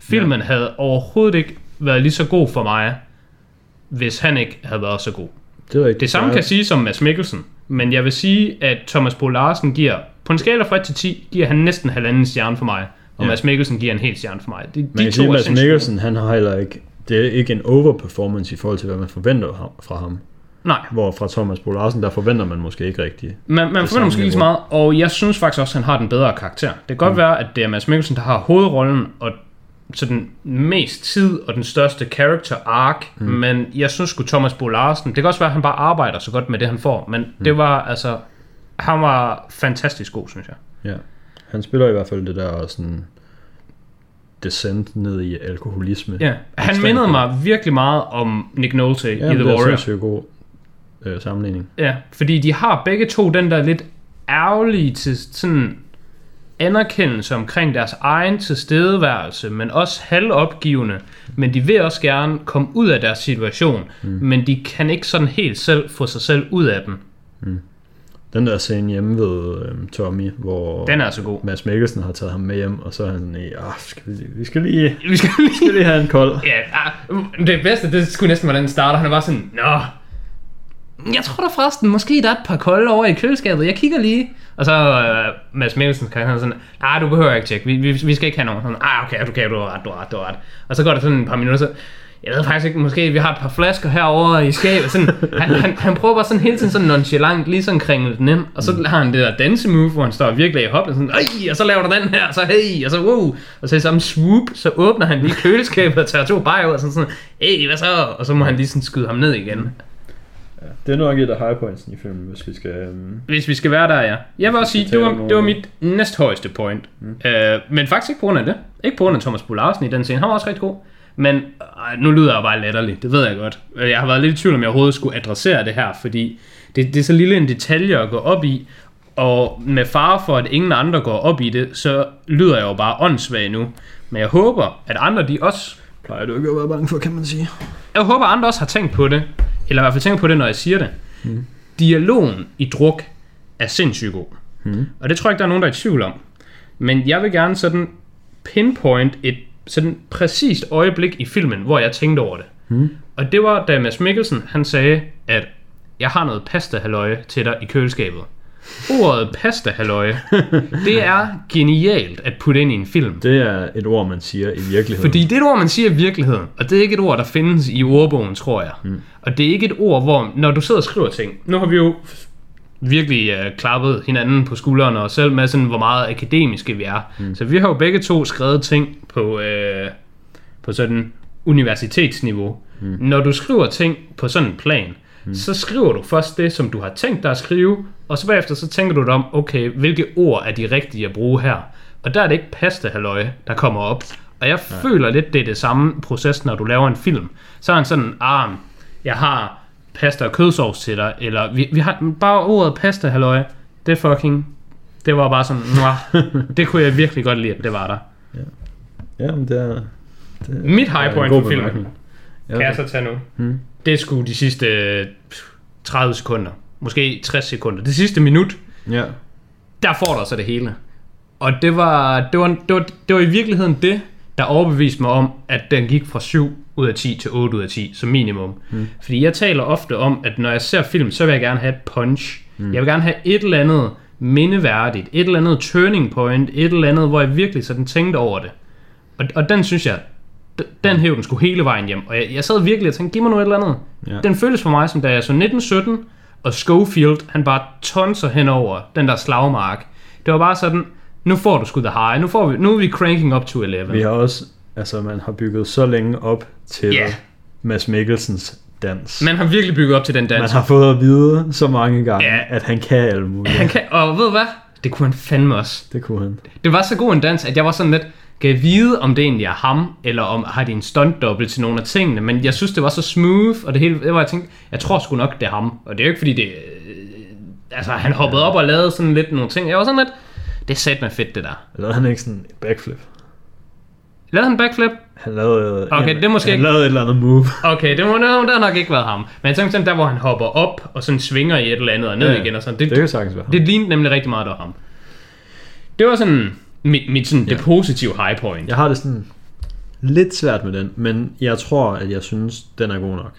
Filmen ja. havde overhovedet ikke været lige så god for mig, hvis han ikke havde været så god. Det er rigtigt. Det samme kan sige som Mads Mikkelsen, men jeg vil sige, at Thomas Bo Larsen giver, på en skala fra 1 til 10, giver han næsten halvanden stjerne for mig, og Ja. Mads Mikkelsen giver en hel stjerne for mig. De, Man de kan sige, Mads Mikkelsen, han har heller ikke... Det er ikke en overperformance i forhold til, hvad man forventer fra ham. Nej, Hvor fra Thomas Bo Larsen, der forventer man måske ikke rigtigt. man, man forventer måske ikke så meget, og jeg synes faktisk også, at han har den bedre karakter. Det kan godt Mm. være, at det er Mads Mikkelsen, der har hovedrollen, og så den mest tid og den største character arc, mm. men jeg synes sgu Thomas Bo Larsen, det kan også være, at han bare arbejder så godt med det, han får, men mm. det var altså, han var fantastisk god, synes jeg. Ja. Han spiller i hvert fald det der sådan descent ned i alkoholisme. Ja, han mindede mig virkelig meget om Nick Nolte ja i The det er Warrior. sindssygt god øh, sammenligning. Ja, fordi de har begge to den der lidt ærgerlige til sådan anerkendelse omkring deres egen tilstedeværelse, men også halvopgivende. Men de vil også gerne komme ud af deres situation, mm. men de kan ikke sådan helt selv få sig selv ud af den. Den der scene hjemme ved øh, Tommy, hvor Den er så god. Mads Mikkelsen har taget ham med hjem, og så er han sådan, ah, skal vi, lige- vi skal lige, Vi skal vi skal lige... lige have en kold. Ja, ah, det bedste, det skulle næsten være den starter. Han er bare sådan, Nå, jeg tror da forresten, måske der er et par kolde over i køleskabet. Jeg kigger lige. Og så øh, Mads Mikkelsen kan han sådan, nej, du behøver ikke tjekke. Vi, vi, vi skal ikke have nogen. Sådan, ah, okay, okay, du har ret, du har ret, du har ret. Og så går der sådan et par minutter, så, jeg ved faktisk ikke, måske vi har et par flasker herovre i skabet. Sådan, han, han, han prøver bare sådan hele tiden sådan nonchalant, lige sådan kringle den ind. Og så har han det der dansemove, hvor han står virkelig i hop, og sådan, Ej, og så laver der den her, og så hey, og så wow. Og så i samme swoop, så åbner han lige køleskabet og tager to bajer ud, og sådan sådan, hey, hvad så? Og så må han lige sådan skyde ham ned igen. Det er nok et af high points i filmen, hvis vi skal... Um, Hvis vi skal være der, ja. Jeg vil også sige, det var, det var mit næsthøjeste point. Mm. Uh, men faktisk ikke på grund af det. Ikke på grund af Thomas Bo Larsen i den scene. Han var også rigtig god. Men øh, nu lyder jeg bare latterligt, det ved jeg godt. Øh, Jeg har været lidt i tvivl, om jeg overhovedet skulle adressere det her, fordi det, det er så lille en detalje at gå op i, og med fare for, at ingen andre går op i det, så lyder jeg jo bare åndssvag nu. Men jeg håber, at andre de også plejer du ikke at være bange for, kan man sige. jeg håber, at andre også har tænkt på det. Eller i hvert fald tænkt på det, når jeg siger det. Mm. Dialogen i druk er sindssygt god. Mm. Og det tror jeg ikke, der er nogen, der er i tvivl om. Men jeg vil gerne sådan pinpoint et sådan præcist øjeblik i filmen, hvor jeg tænkte over det. Mm. Og det var, da Mads Mikkelsen, han sagde, at jeg har noget pasta til dig i køleskabet. Ordet pasta det er genialt at putte ind i en film. Det er et ord, man siger i virkeligheden. Fordi det er et ord, man siger i virkeligheden, og det er ikke et ord, der findes i ordbogen, tror jeg. Mm. Og det er ikke et ord, hvor, når du sidder og skriver ting, nu har vi jo virkelig uh, klappet hinanden på skuldrene, og selv med sådan, hvor meget akademiske vi er. Mm. Så vi har jo begge to skrevet ting på, uh, på sådan universitetsniveau. Mm. Når du skriver ting på sådan en plan, mm. så skriver du først det, som du har tænkt dig at skrive, og så bagefter så tænker du dig om, okay, hvilke ord er de rigtige at bruge her? Og der er det ikke pasta halløj, der kommer op. Og jeg Nej. føler lidt, det er det samme proces, når du laver en film. Så er han sådan, ah, jeg har pasta og kødsovs til dig, eller vi, vi har bare ordet pasta halløj, det fucking, det var bare sådan, det kunne jeg virkelig godt lide, at det var der. Jamen, det er... Det er Mit high point for filmen. Ja, Kan jeg så tage nu? Hmm. Det sgu de sidste øh, 30 sekunder. Måske 60 sekunder. Det sidste minut, ja. der får der så det hele. Og det var, det var, det var, det var i virkeligheden det, der overbeviste mig om, at den gik fra 7 ud af 10 til 8 ud af 10 som minimum. Mm. Fordi jeg taler ofte om, at når jeg ser film, så vil jeg gerne have et punch. Mm. Jeg vil gerne have et eller andet mindeværdigt, et eller andet turning point, et eller andet, hvor jeg virkelig sådan tænkte over det. Og, og den synes jeg, den hæv den skulle hele vejen hjem. Og jeg, jeg sad virkelig og tænkte, giv mig nu et eller andet. Ja. Den føles for mig som da jeg så 1917, og Schofield, han bare tonser hen over den der slagmark. Det var bare sådan, nu får du sgu the high, nu, får vi, nu er vi cranking up to 11. Vi har også... Altså, man har bygget så længe op til Ja. Mads Mikkelsens dans. Man har virkelig bygget op til den man dans. har fået at vide så mange gange, Ja. at han kan alt muligt. Han kan, og ved du hvad? Det kunne han fandme også. Det kunne han. Det var så god en dans, at jeg var sådan lidt, jeg vide, om det egentlig er ham, eller om har de en stunt til nogle af tingene, men jeg synes, det var så smooth, og det hele, det var, jeg tænkte, jeg tror sgu nok, det er ham, og det er jo ikke fordi, det, øh, altså han hoppede op og lavede sådan lidt nogle ting, jeg var sådan lidt, det er sat med fedt, det der. Eller han ikke sådan et backflip. Lavede han backflip? Han lavede, Okay, det er måske han ikke- lavede et eller andet move. Okay, det må det har nok ikke været ham. Men jeg tænkte sådan, der hvor han hopper op, og sådan svinger i et eller andet, og ned Ja, igen, og sådan, det, Det kan sagtens være ham. det lignede nemlig rigtig meget af ham. Det var sådan mit, mit sådan, det positive high point. Jeg har det sådan lidt svært med den, men jeg tror, at jeg synes, den er god nok.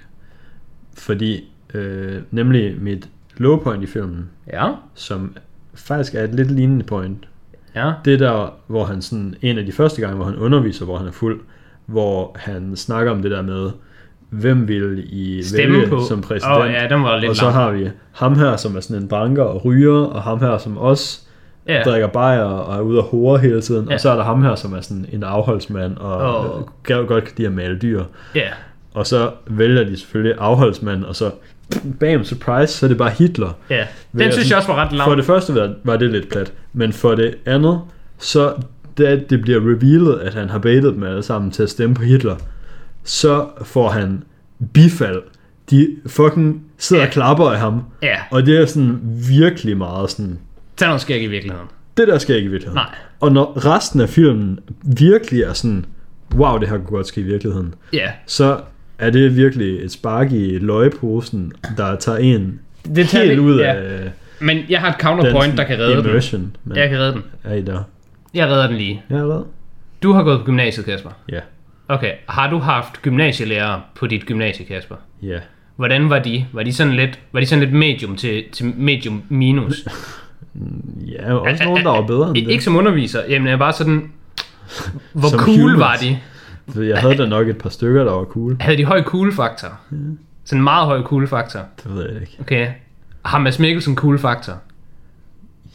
Fordi, øh, nemlig mit low point i filmen, Ja, som faktisk er et lidt lignende point, ja, det der, hvor han sådan, en af de første gange, hvor han underviser, hvor han er fuld, hvor han snakker om det der med, hvem vil I Stemme vælge på. som præsident? Åh, ja, den var lidt og så lang. har vi ham her, som er sådan en dranker og ryger, og ham her, som også ja. drikker bajer og er ude og hore hele tiden. Ja. Og så er der ham her, som er sådan en afholdsmand og oh. kan godt kan lide at male dyr. ja. Og så vælger de selvfølgelig afholdsmand, og så bam, surprise, så er det bare Hitler. ja. Den synes jeg også var ret For lang. det første var, var det lidt plat, men for det andet, så da det bliver revealet, at han har baitet dem alle sammen til at stemme på Hitler, så får han bifald. De fucking sidder Ja. og klapper af ham. Ja, Og det er sådan virkelig meget sådan, noget sker ikke i virkeligheden. det der sker ikke i virkeligheden. Nej. Og når resten af filmen virkelig er sådan, wow, det her kunne godt ske i virkeligheden, Ja, så er det virkelig et spark i løgposen, der tager en det tager helt vi- ud ja. af Men jeg har et counterpoint, der kan redde den. immersion. Men Jeg kan redde den. er I der? Jeg redder den lige. Jeg er red. Du har gået på gymnasiet, Kasper. Ja. Okay, har du haft gymnasielærer på dit gymnasie, Kasper? Ja. Hvordan var de? Var de sådan lidt, var de sådan lidt medium til, til medium minus? Ja, også nogen, der var bedre end det. Ikke som underviser, jamen jeg bare sådan, hvor Som cool humans. var de? Jeg havde da nok et par stykker, der var cool. Havde de høj cool faktor? Sådan en meget høj cool faktor. Det ved jeg ikke. Okay. Har Mads Mikkelsen cool faktor?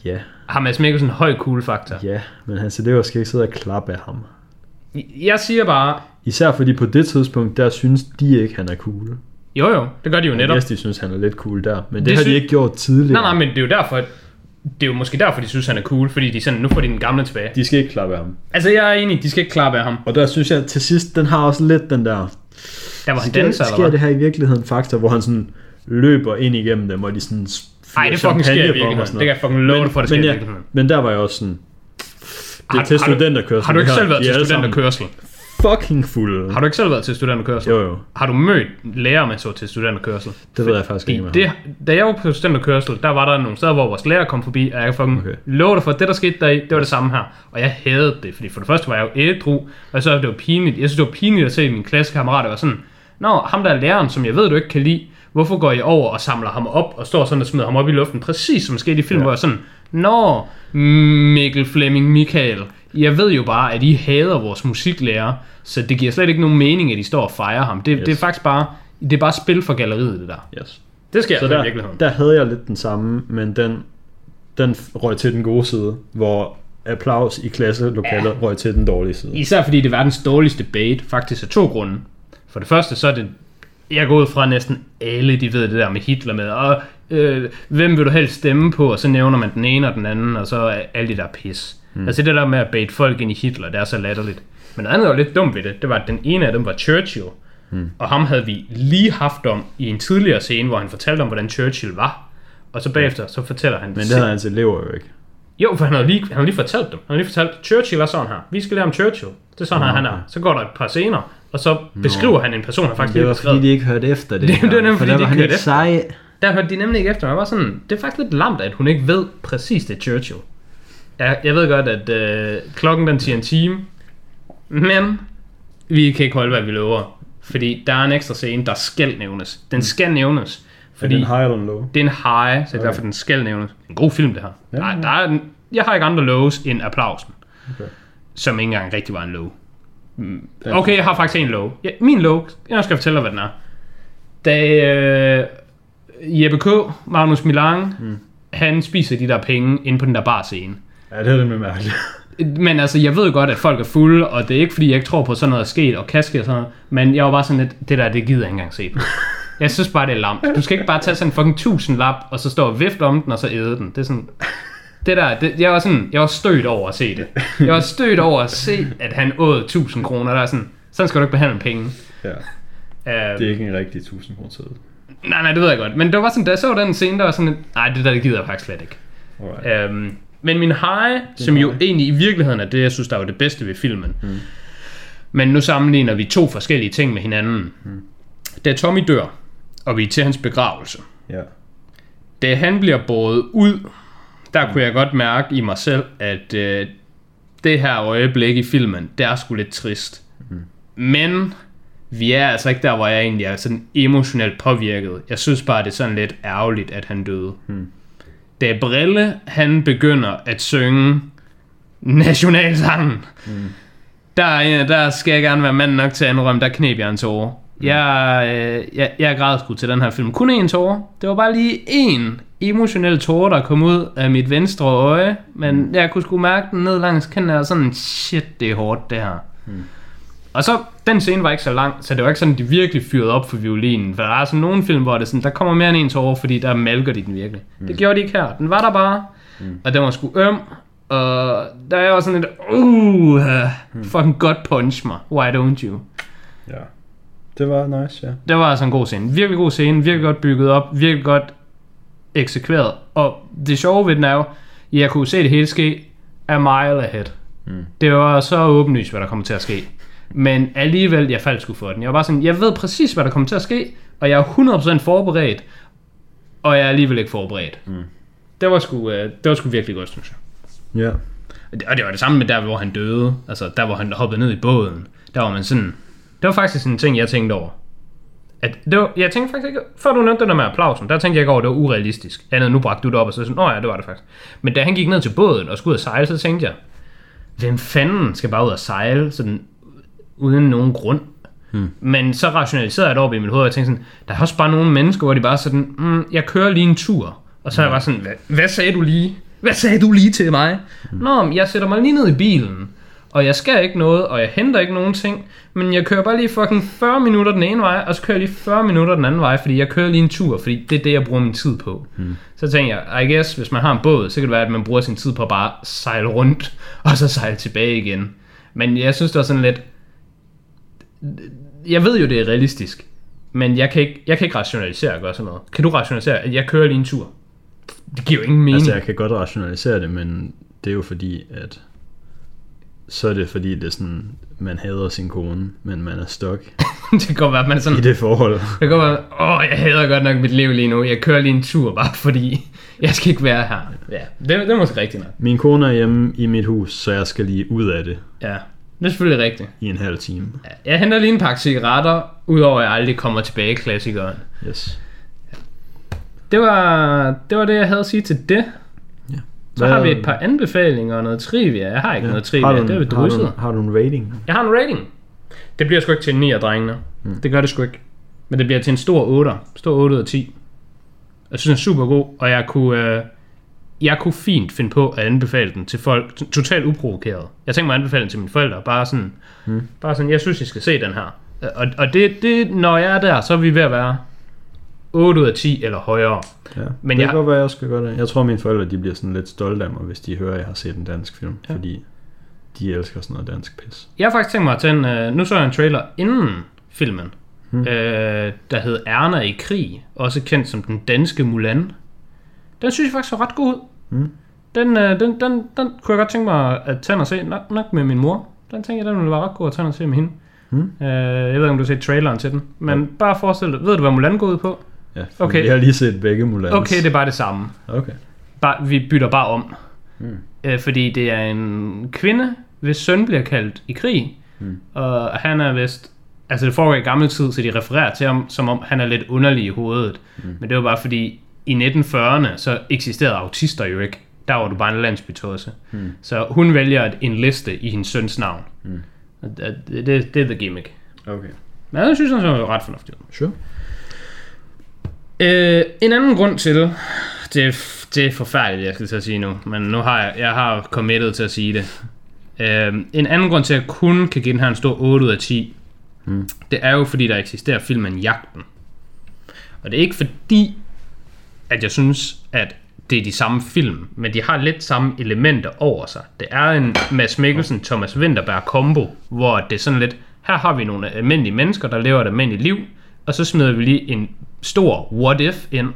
Ja, Har Mads Mikkelsen høj cool faktor? ja, men hans elever skal ikke sidde og klappe af ham. Jeg siger bare, Især fordi på det tidspunkt, der synes de ikke, han er cool. jo jo, det gør de jo netop. Yes, de synes, han er lidt cool der. Men det, Det har sy- de ikke gjort tidligere. Nej, nej, men det er jo derfor, det er jo måske derfor, de synes, han er cool, fordi de sådan, nu får de den gamle tilbage. De skal ikke klappe af ham. Altså, jeg er enig, de skal ikke klappe af ham. Og der synes jeg til sidst, den har også lidt den der... Der var han Sker, danser, sker eller det hvad? her i virkeligheden faktor, hvor han sådan løber ind igennem dem, og de sådan Nej, det fucking sker i virkeligheden. Det kan jeg fucking love dig for, det sker men, ja, men der var jeg også sådan... Det er Har- til studenterkørsel. Har du ikke det selv været til er studenterkørsel? Fucking fulde. Har du ikke selv været til studenterkørsel? Jo, jo. Har du mødt lærer med så til studenterkørsel? Det ved jeg faktisk ikke, jeg det, da jeg var på studenterkørsel, der var der nogle steder, hvor vores lærer kom forbi, og jeg kan fucking okay. Love dig for, at det der skete der det var det samme her. Og jeg havde det, fordi for det første var jeg jo ædru, og så det var pinligt. Jeg synes, det var pinligt at se mine klassekammerater var sådan, Nå, ham der er læreren, som jeg ved, du ikke kan lide, hvorfor går I over og samler ham op og står sådan og smider ham op i luften, præcis som skete i film. Ja. hvor jeg sådan, Nå, Mikkel Flemming Michael, jeg ved jo bare, at I hader vores musiklærer, så det giver slet ikke nogen mening, at I står og fejrer ham. Det, yes. Det er faktisk bare, det er bare spil for galleriet, det der. Yes. Det sker Så altså i der, virkeligheden. der havde jeg lidt den samme, men den, den røg til den gode side, hvor applaus i klasselokalet ja. røg til den dårlige side. Især fordi det er verdens dårligste bait, faktisk af to grunde. For det første, så er det, jeg går ud fra næsten alle, de ved det der med Hitler med, og øh, hvem vil du helst stemme på, og så nævner man den ene og den anden, og så er alle de der pis. Hmm. Altså det der med at bait folk ind i Hitler, det er så latterligt. Men noget andet var lidt dumt ved det, det var, at den ene af dem var Churchill, hmm. og ham havde vi lige haft om i en tidligere scene, hvor han fortalte om, hvordan Churchill var. Og så bagefter, så fortæller han... Men det havde hans elever jo ikke. Jo, for han har lige, han har lige fortalt dem. Han har lige fortalt, Churchill er sådan her. Vi skal lære om Churchill. Det er sådan her, han er. Så går der et par scener, og så beskriver han en person, han faktisk Det lige var fordi, de ikke hørte efter det. Det- det var nemlig, for fordi der de var han ikke ikke sej. Der hørte de nemlig ikke efter. Jeg var sådan, det er faktisk lidt lamt, at hun ikke ved præcis det er Churchill. Jeg, jeg ved godt, at øh, klokken den siger en time, men vi kan ikke holde, hvad vi lover. Fordi der er en ekstra scene, der skal nævnes. Den skal nævnes. Fordi... Er det en high eller en low? det er en high, så Okay. derfor, den skal nævnes. En god film, det her. Ja, Ja. Der, der er en, jeg har ikke andre lows end applausen, Okay. som ikke engang rigtig var en low. Mm, Okay, jeg har faktisk en low. Ja, min low, jeg skal fortælle dig, hvad den er. Da øh, Jeppe K., Magnus Milang, mm. han spiser de der penge inde på den der bar scene. Ja, det er lidt mærkeligt. Men altså, jeg ved godt, at folk er fulde, og det er ikke, fordi jeg ikke tror på, at sådan noget er sket, og kan ske og sådan noget. Men jeg var bare sådan lidt, det der, det gider jeg ikke engang se på. Jeg synes bare, det er lamt. Du skal ikke bare tage sådan en fucking tusind lap, og så stå og vifte om den, og så æde den. Det er sådan... Det der, det, jeg var sådan, jeg var stødt over at se det. Jeg var stødt over at se, at han åd 1000 kroner. Der er sådan, sådan skal du ikke behandle penge. Ja, Uh, det er ikke en rigtig 1000 kroner tid. nej, nej, det ved jeg godt. Men det var sådan, da jeg så den scene, der var sådan, nej, det der, det gider jeg faktisk slet ikke. Alright. Um, men min high, som jo egentlig i virkeligheden er det, jeg synes, der var det bedste ved filmen. Mm. Men nu sammenligner vi to forskellige ting med hinanden. Mm. Da Tommy dør, og vi er til hans begravelse. Ja. Da han bliver båret ud, der kunne jeg godt mærke i mig selv, at øh, det her øjeblik i filmen, det er sgu lidt trist. Mm. Men vi er altså ikke der, hvor jeg egentlig er sådan emotionelt påvirket. Jeg synes bare, det er sådan lidt ærgerligt, at han døde. Mm. Da Brille, han begynder at synge nationalsangen, mm. der, der skal jeg gerne være mand nok til at indrømme, der knep jeg en tårer. Mm. Jeg, øh, jeg, jeg græd sgu til den her film. Kun én tårer. Det var bare lige én emotionel tårer, der kom ud af mit venstre øje. Men mm. jeg kunne sgu mærke den ned langs kinden, og sådan, shit, det er hårdt, det her. Mm. Og så, den scene var ikke så lang, så det var ikke sådan, de virkelig fyrede op for violinen. For der er sådan nogle film, hvor det sådan, der kommer mere end en tårer, fordi der malker de den virkelig. Mm. Det gjorde de ikke her. Den var der bare, mm. og den var sgu øm. Og der er også sådan lidt, uh, uh fucking godt punch mig. Why don't you? Ja. Det var nice, ja. Det var altså en god scene. Virkelig god scene, virkelig godt bygget op, virkelig godt eksekveret. Og det sjove ved den er jo, jeg kunne se det hele ske a mile ahead. Mm. Det var så åbenlyst, hvad der kommer til at ske. Men alligevel, jeg faldt sgu for den. Jeg var bare sådan, jeg ved præcis, hvad der kommer til at ske, og jeg er 100% forberedt, og jeg er alligevel ikke forberedt. Mm. Det, var sgu, øh, det var sgu virkelig godt, synes jeg. Ja. Og det- Og det var det samme med der, hvor han døde. Altså, der hvor han hoppede ned i båden. Der var man sådan... Det var faktisk en ting, jeg tænkte over. At det var, jeg tænkte faktisk ikke... Før du nævnte det der med applausen, der tænkte jeg ikke over, at det var urealistisk. Andet, nu bragte du det op, og så sådan, åh ja, det var det faktisk. Men da han gik ned til båden og skulle ud og sejle, så tænkte jeg, hvem fanden skal bare ud og sejle sådan uden nogen grund? Hmm. Men så rationaliserede jeg det op i mit hoved, og jeg tænkte sådan, der er også bare nogle mennesker, hvor de bare sådan, mm, jeg kører lige en tur. Og så er jeg bare sådan, hvad, hvad sagde du lige? Hvad sagde du lige til mig? Hmm. Nå, jeg sætter mig lige ned i bilen, og jeg skal ikke noget, og jeg henter ikke nogen ting, men jeg kører bare lige fucking 40 minutter den ene vej, og så kører jeg lige 40 minutter den anden vej, fordi jeg kører lige en tur, fordi det er det, jeg bruger min tid på. Hmm. Så tænker jeg, I guess, hvis man har en båd, så kan det være, at man bruger sin tid på at bare sejle rundt, og så sejle tilbage igen. Men jeg synes, det var sådan lidt, jeg ved jo, det er realistisk, men jeg kan ikke, jeg kan ikke rationalisere at gøre sådan noget. Kan du rationalisere, at jeg kører lige en tur? Det giver jo ingen mening. Altså, jeg kan godt rationalisere det, men det er jo fordi, at så er det fordi, det er sådan, man hader sin kone, men man er stok det kan godt være, at man er sådan, i det forhold. det kan godt være, åh, jeg hader godt nok mit liv lige nu. Jeg kører lige en tur, bare fordi jeg skal ikke være her. Ja, det, det er måske rigtigt nok. Min kone er hjemme i mit hus, så jeg skal lige ud af det Ja, det er selvfølgelig rigtigt. i en halv time. Jeg henter lige en pakke cigaretter, udover at jeg aldrig kommer tilbage klassikeren. Yes. Det var, det var det, jeg havde at sige til det. Ja. Så har vi et par anbefalinger og noget trivia. Jeg har ikke ja. noget trivia, har du, en, det er vi har, du, drysset. har du en rating? Jeg har en rating. Det bliver sgu ikke til en 9 af drengene. Mm. Det gør det sgu ikke. Men det bliver til en stor 8. Stor 8 ud af 10. Jeg synes, den er super god, og jeg kunne, øh, jeg kunne fint finde på at anbefale den til folk, totalt uprovokeret. Jeg tænker mig at anbefale den til mine forældre, bare sådan, mm. bare sådan, jeg synes, I skal se den her. Og, og det, det, når jeg er der, så er vi ved at være 8 ud af 10 eller højere. Ja. Men det jeg- kan godt være, jeg skal gøre det. Jeg tror, mine forældre de bliver sådan lidt stolte af mig, hvis de hører, at jeg har set en dansk film. Ja. Fordi de elsker sådan noget dansk pis. Jeg har faktisk tænkt mig at tage en, øh, nu så jeg en trailer inden filmen, hmm. øh, der hed Erna i krig, også kendt som den danske Mulan. Den synes jeg faktisk så ret god ud. Hmm. Den, øh, den, den, den kunne jeg godt tænke mig at tage og se, nok, nok med min mor. Den tænker jeg, den ville være ret god at tage og se med hende. Hmm. Øh, jeg ved ikke, om du har set traileren til den. Men Ja. bare forestil dig, ved du, hvad Mulan går ud på? Ja, Okay. okay. Jeg har lige set begge Mulans. Okay, det er bare det samme. Okay. Bare, vi bytter bare om. Hmm. Øh, fordi det er en kvinde, hvis søn bliver kaldt i krig. Hmm. Og han er vist... Altså det foregår i gammel tid, så de refererer til ham, som om han er lidt underlig i hovedet. Hmm. Men det var bare fordi, i 1940'erne, så eksisterede autister jo ikke. Der var du bare en landsbytåse. Hmm. Så hun vælger at enliste i hendes søns navn. Og Det, det, det er the gimmick. Okay. Men jeg synes, han så ret fornuftigt. Sure. Øh, en anden grund til, det er, det er forfærdeligt, jeg skal til at sige nu, men nu har jeg, jeg har committed til at sige det. Øh, en anden grund til, at jeg kun kan give den her en stor 8 ud af 10, Mm. det er jo fordi, der eksisterer filmen Jagten. Og det er ikke fordi, at jeg synes, at det er de samme film, men de har lidt samme elementer over sig. Det er en Mads Mikkelsen, Thomas Winterberg kombo, hvor det er sådan lidt, her har vi nogle almindelige mennesker, der lever et almindeligt liv, og så smider vi lige en stor what if ind.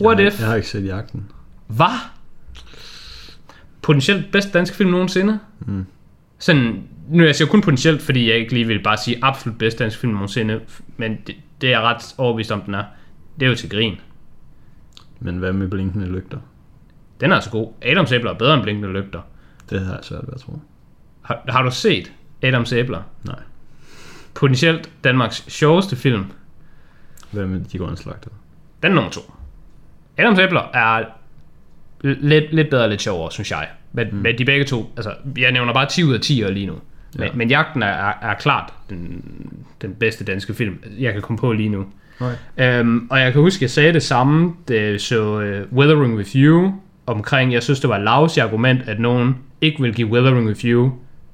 What jeg har, if? Jeg har ikke set jagten. Hvad? Potentielt bedste danske film nogensinde? Mm. Sådan, nu jeg siger kun potentielt, fordi jeg ikke lige vil bare sige absolut bedste danske film nogensinde, men det, det er jeg ret overbevist om, den er. Det er jo til grin. Men hvad med blinkende lygter? Den er så god. Adams æbler er bedre end blinkende lygter. Det har jeg svært ved at tro. Har, har du set Adams æbler? Nej. Potentielt Danmarks sjoveste film. Hvad med de grønne slagter? Den er nummer to. Adams æbler er lidt, lidt bedre lidt sjovere, synes jeg. Men, mm. men de begge to, altså jeg nævner bare 10 ud af 10 lige nu. Men, Ja. men Jagten er, er, er klart den, den bedste danske film, jeg kan komme på lige nu. Okay. Øhm, og jeg kan huske, jeg sagde det samme, jeg så uh, Weathering With You, omkring, jeg synes, det var et lavs argument, at nogen ikke vil give Weathering With You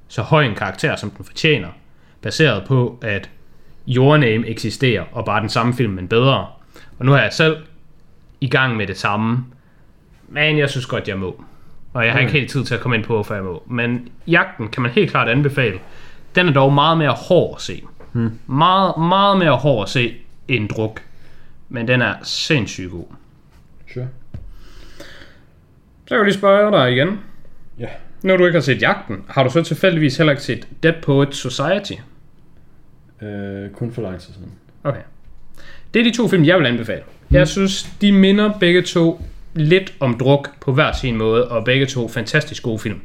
så høj en karakter, som den fortjener, baseret på, at Your Name eksisterer, og bare den samme film, men bedre. Og nu er jeg selv i gang med det samme, men jeg synes godt, jeg må. Og jeg har ikke helt tid til at komme ind på, hvorfor jeg må. Men Jagten kan man helt klart anbefale. Den er dog meget mere hård at se. Hmm. Meget, meget mere hård at se end druk. Men den er sindssygt god. Sure. Så kan jeg lige spørge dig igen. Ja. Når du ikke har set Jagten, har du så tilfældigvis heller ikke set Dead Poets Society? Øh, kun for lang tid siden. Okay. Det er de to film, jeg vil anbefale. Jeg synes, de minder begge to lidt om druk på hver sin måde, og begge to fantastisk gode film.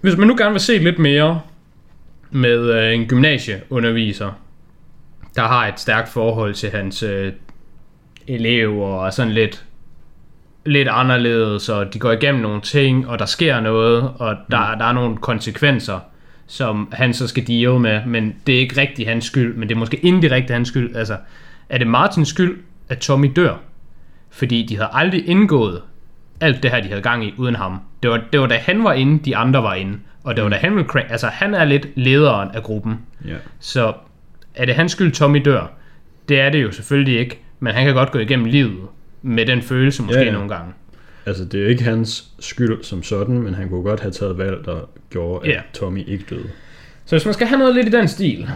Hvis man nu gerne vil se lidt mere med øh, en gymnasieunderviser, der har et stærkt forhold til hans øh, elever, og er sådan lidt, lidt anderledes, og de går igennem nogle ting, og der sker noget, og der, der er nogle konsekvenser, som han så skal deal med, men det er ikke rigtig hans skyld, men det er måske indirekte hans skyld. Altså, er det Martins skyld, at Tommy dør? Fordi de havde aldrig indgået alt det her, de havde gang i, uden ham. Det var, det var da han var inde, de andre var inde. Og det var da han ville crank, altså han er lidt lederen af gruppen. Ja. Så er det hans skyld, Tommy dør? Det er det jo selvfølgelig ikke, men han kan godt gå igennem livet med den følelse måske Ja, ja, nogle gange. Altså, det er jo ikke hans skyld som sådan, men han kunne godt have taget valg, der gjorde, at Ja. Tommy ikke døde. Så hvis man skal have noget lidt i den stil,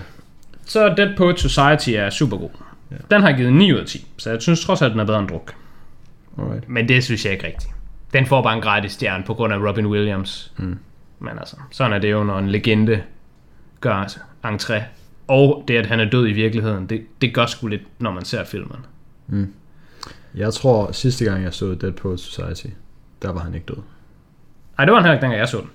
så er Dead Poet Society er super god. Ja. Den har givet 9 ud af 10, så jeg synes trods alt, den er bedre end druk. Alright. Men det synes jeg ikke rigtigt. Den får bare en gratis stjerne på grund af Robin Williams. Mm. Men altså, sådan er det jo, når en legende gør entré. Og det, at han er død i virkeligheden, det, det gør sgu lidt, når man ser filmen. Jeg tror, sidste gang jeg så Dead Poets Society, der var han ikke død. Ej, det var han heller ikke, dengang jeg så den.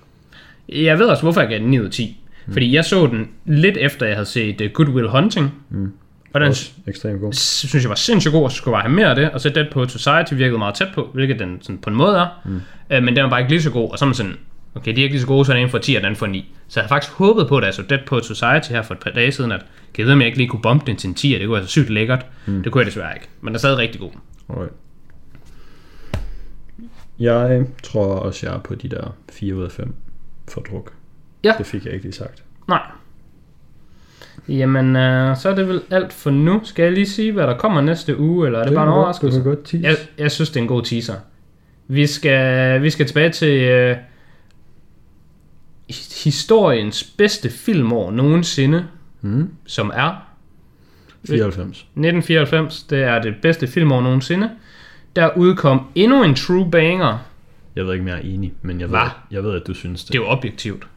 Jeg ved også, hvorfor jeg gav den 9 ud af 10. Mm. Fordi jeg så den lidt efter, jeg havde set uh, Good Will Hunting. Mm. Og den Også ekstremt god. synes jeg var sindssygt god, og så skulle bare have mere af det. Og så Dead Poet Society virkede meget tæt på, hvilket den sådan på en måde er. Mm. Uh, men den var bare ikke lige så god. Og så er man sådan, okay, de er ikke lige så gode, så den ene får 10, og den får 9. Så jeg havde faktisk håbet på, da jeg så Dead Poet Society her for et par dage siden, at jeg ved, om jeg ikke lige kunne bombe den til en 10, det kunne være så sygt lækkert. Mm. Det kunne jeg desværre ikke. Men den er stadig rigtig god. Alright. Jeg tror også, jeg er på de der 4 ud af 5 for druk. Ja. Det fik jeg ikke lige sagt. Nej. Jamen, øh, så er det vel alt for nu. Skal jeg lige sige, hvad der kommer næste uge, eller er det, det bare en overraskelse? Kan godt tease. Jeg, jeg synes, det er en god teaser. Vi skal, vi skal tilbage til øh, historiens bedste filmår nogensinde, Mm. som er 94. 1994. Det er det bedste filmår nogensinde. Der udkom endnu en true banger Jeg ved ikke, om jeg er enig, men jeg ved, Hva? jeg ved at du synes det. Det er jo objektivt.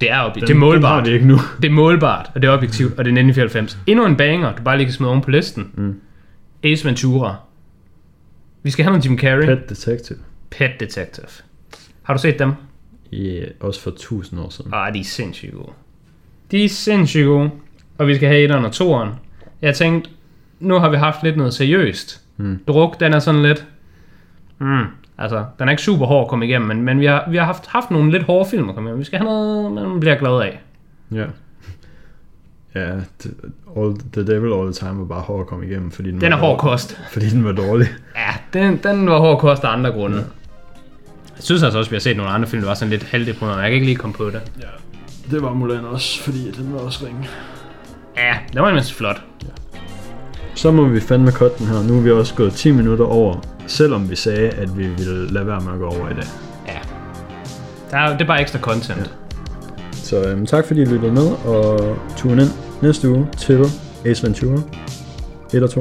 Det er, obje- Den- det er målbart. vi ikke nu. Det er målbart, og det er objektivt, og det er 1994. Endnu en banger, du bare lige kan smide oven på listen. Mm. Ace Ventura. Vi skal have noget Jim Carrey. Pet Detective. Pet Detective. Har du set dem? Ja, også for tusind år siden. Ah, de er sindssygt gode. De er sindssygt gode. Og vi skal have etteren og toeren. Jeg tænkte, nu har vi haft lidt noget seriøst. Mm. Druk, den er sådan lidt... Mm, altså, den er ikke super hård at komme igennem, men, men vi har, vi har haft, haft nogle lidt hårde film at komme igennem. Vi skal have noget, man bliver glad af. Ja. Ja, the, all, the Devil All The Time var bare hård at komme igennem, fordi den, Den er var hård kost. Fordi den var dårlig. Ja, den, den var hård kost af andre grunde. Jeg synes altså også, at vi har set nogle andre film, der var sådan lidt halvdeprimerende. Jeg kan ikke lige komme på det. Ja. Det var Mulan også, fordi den var også ringe. Ja, det var imens flot. Så må vi fandme cut den her. Nu er vi også gået 10 minutter over, selvom vi sagde, at vi ville lade være med at gå over i dag. Ja. Der er, det er bare ekstra content. Ja. Så øhm, tak fordi I lyttede med, og tune ind næste uge til Ace Ventura 1 og 2.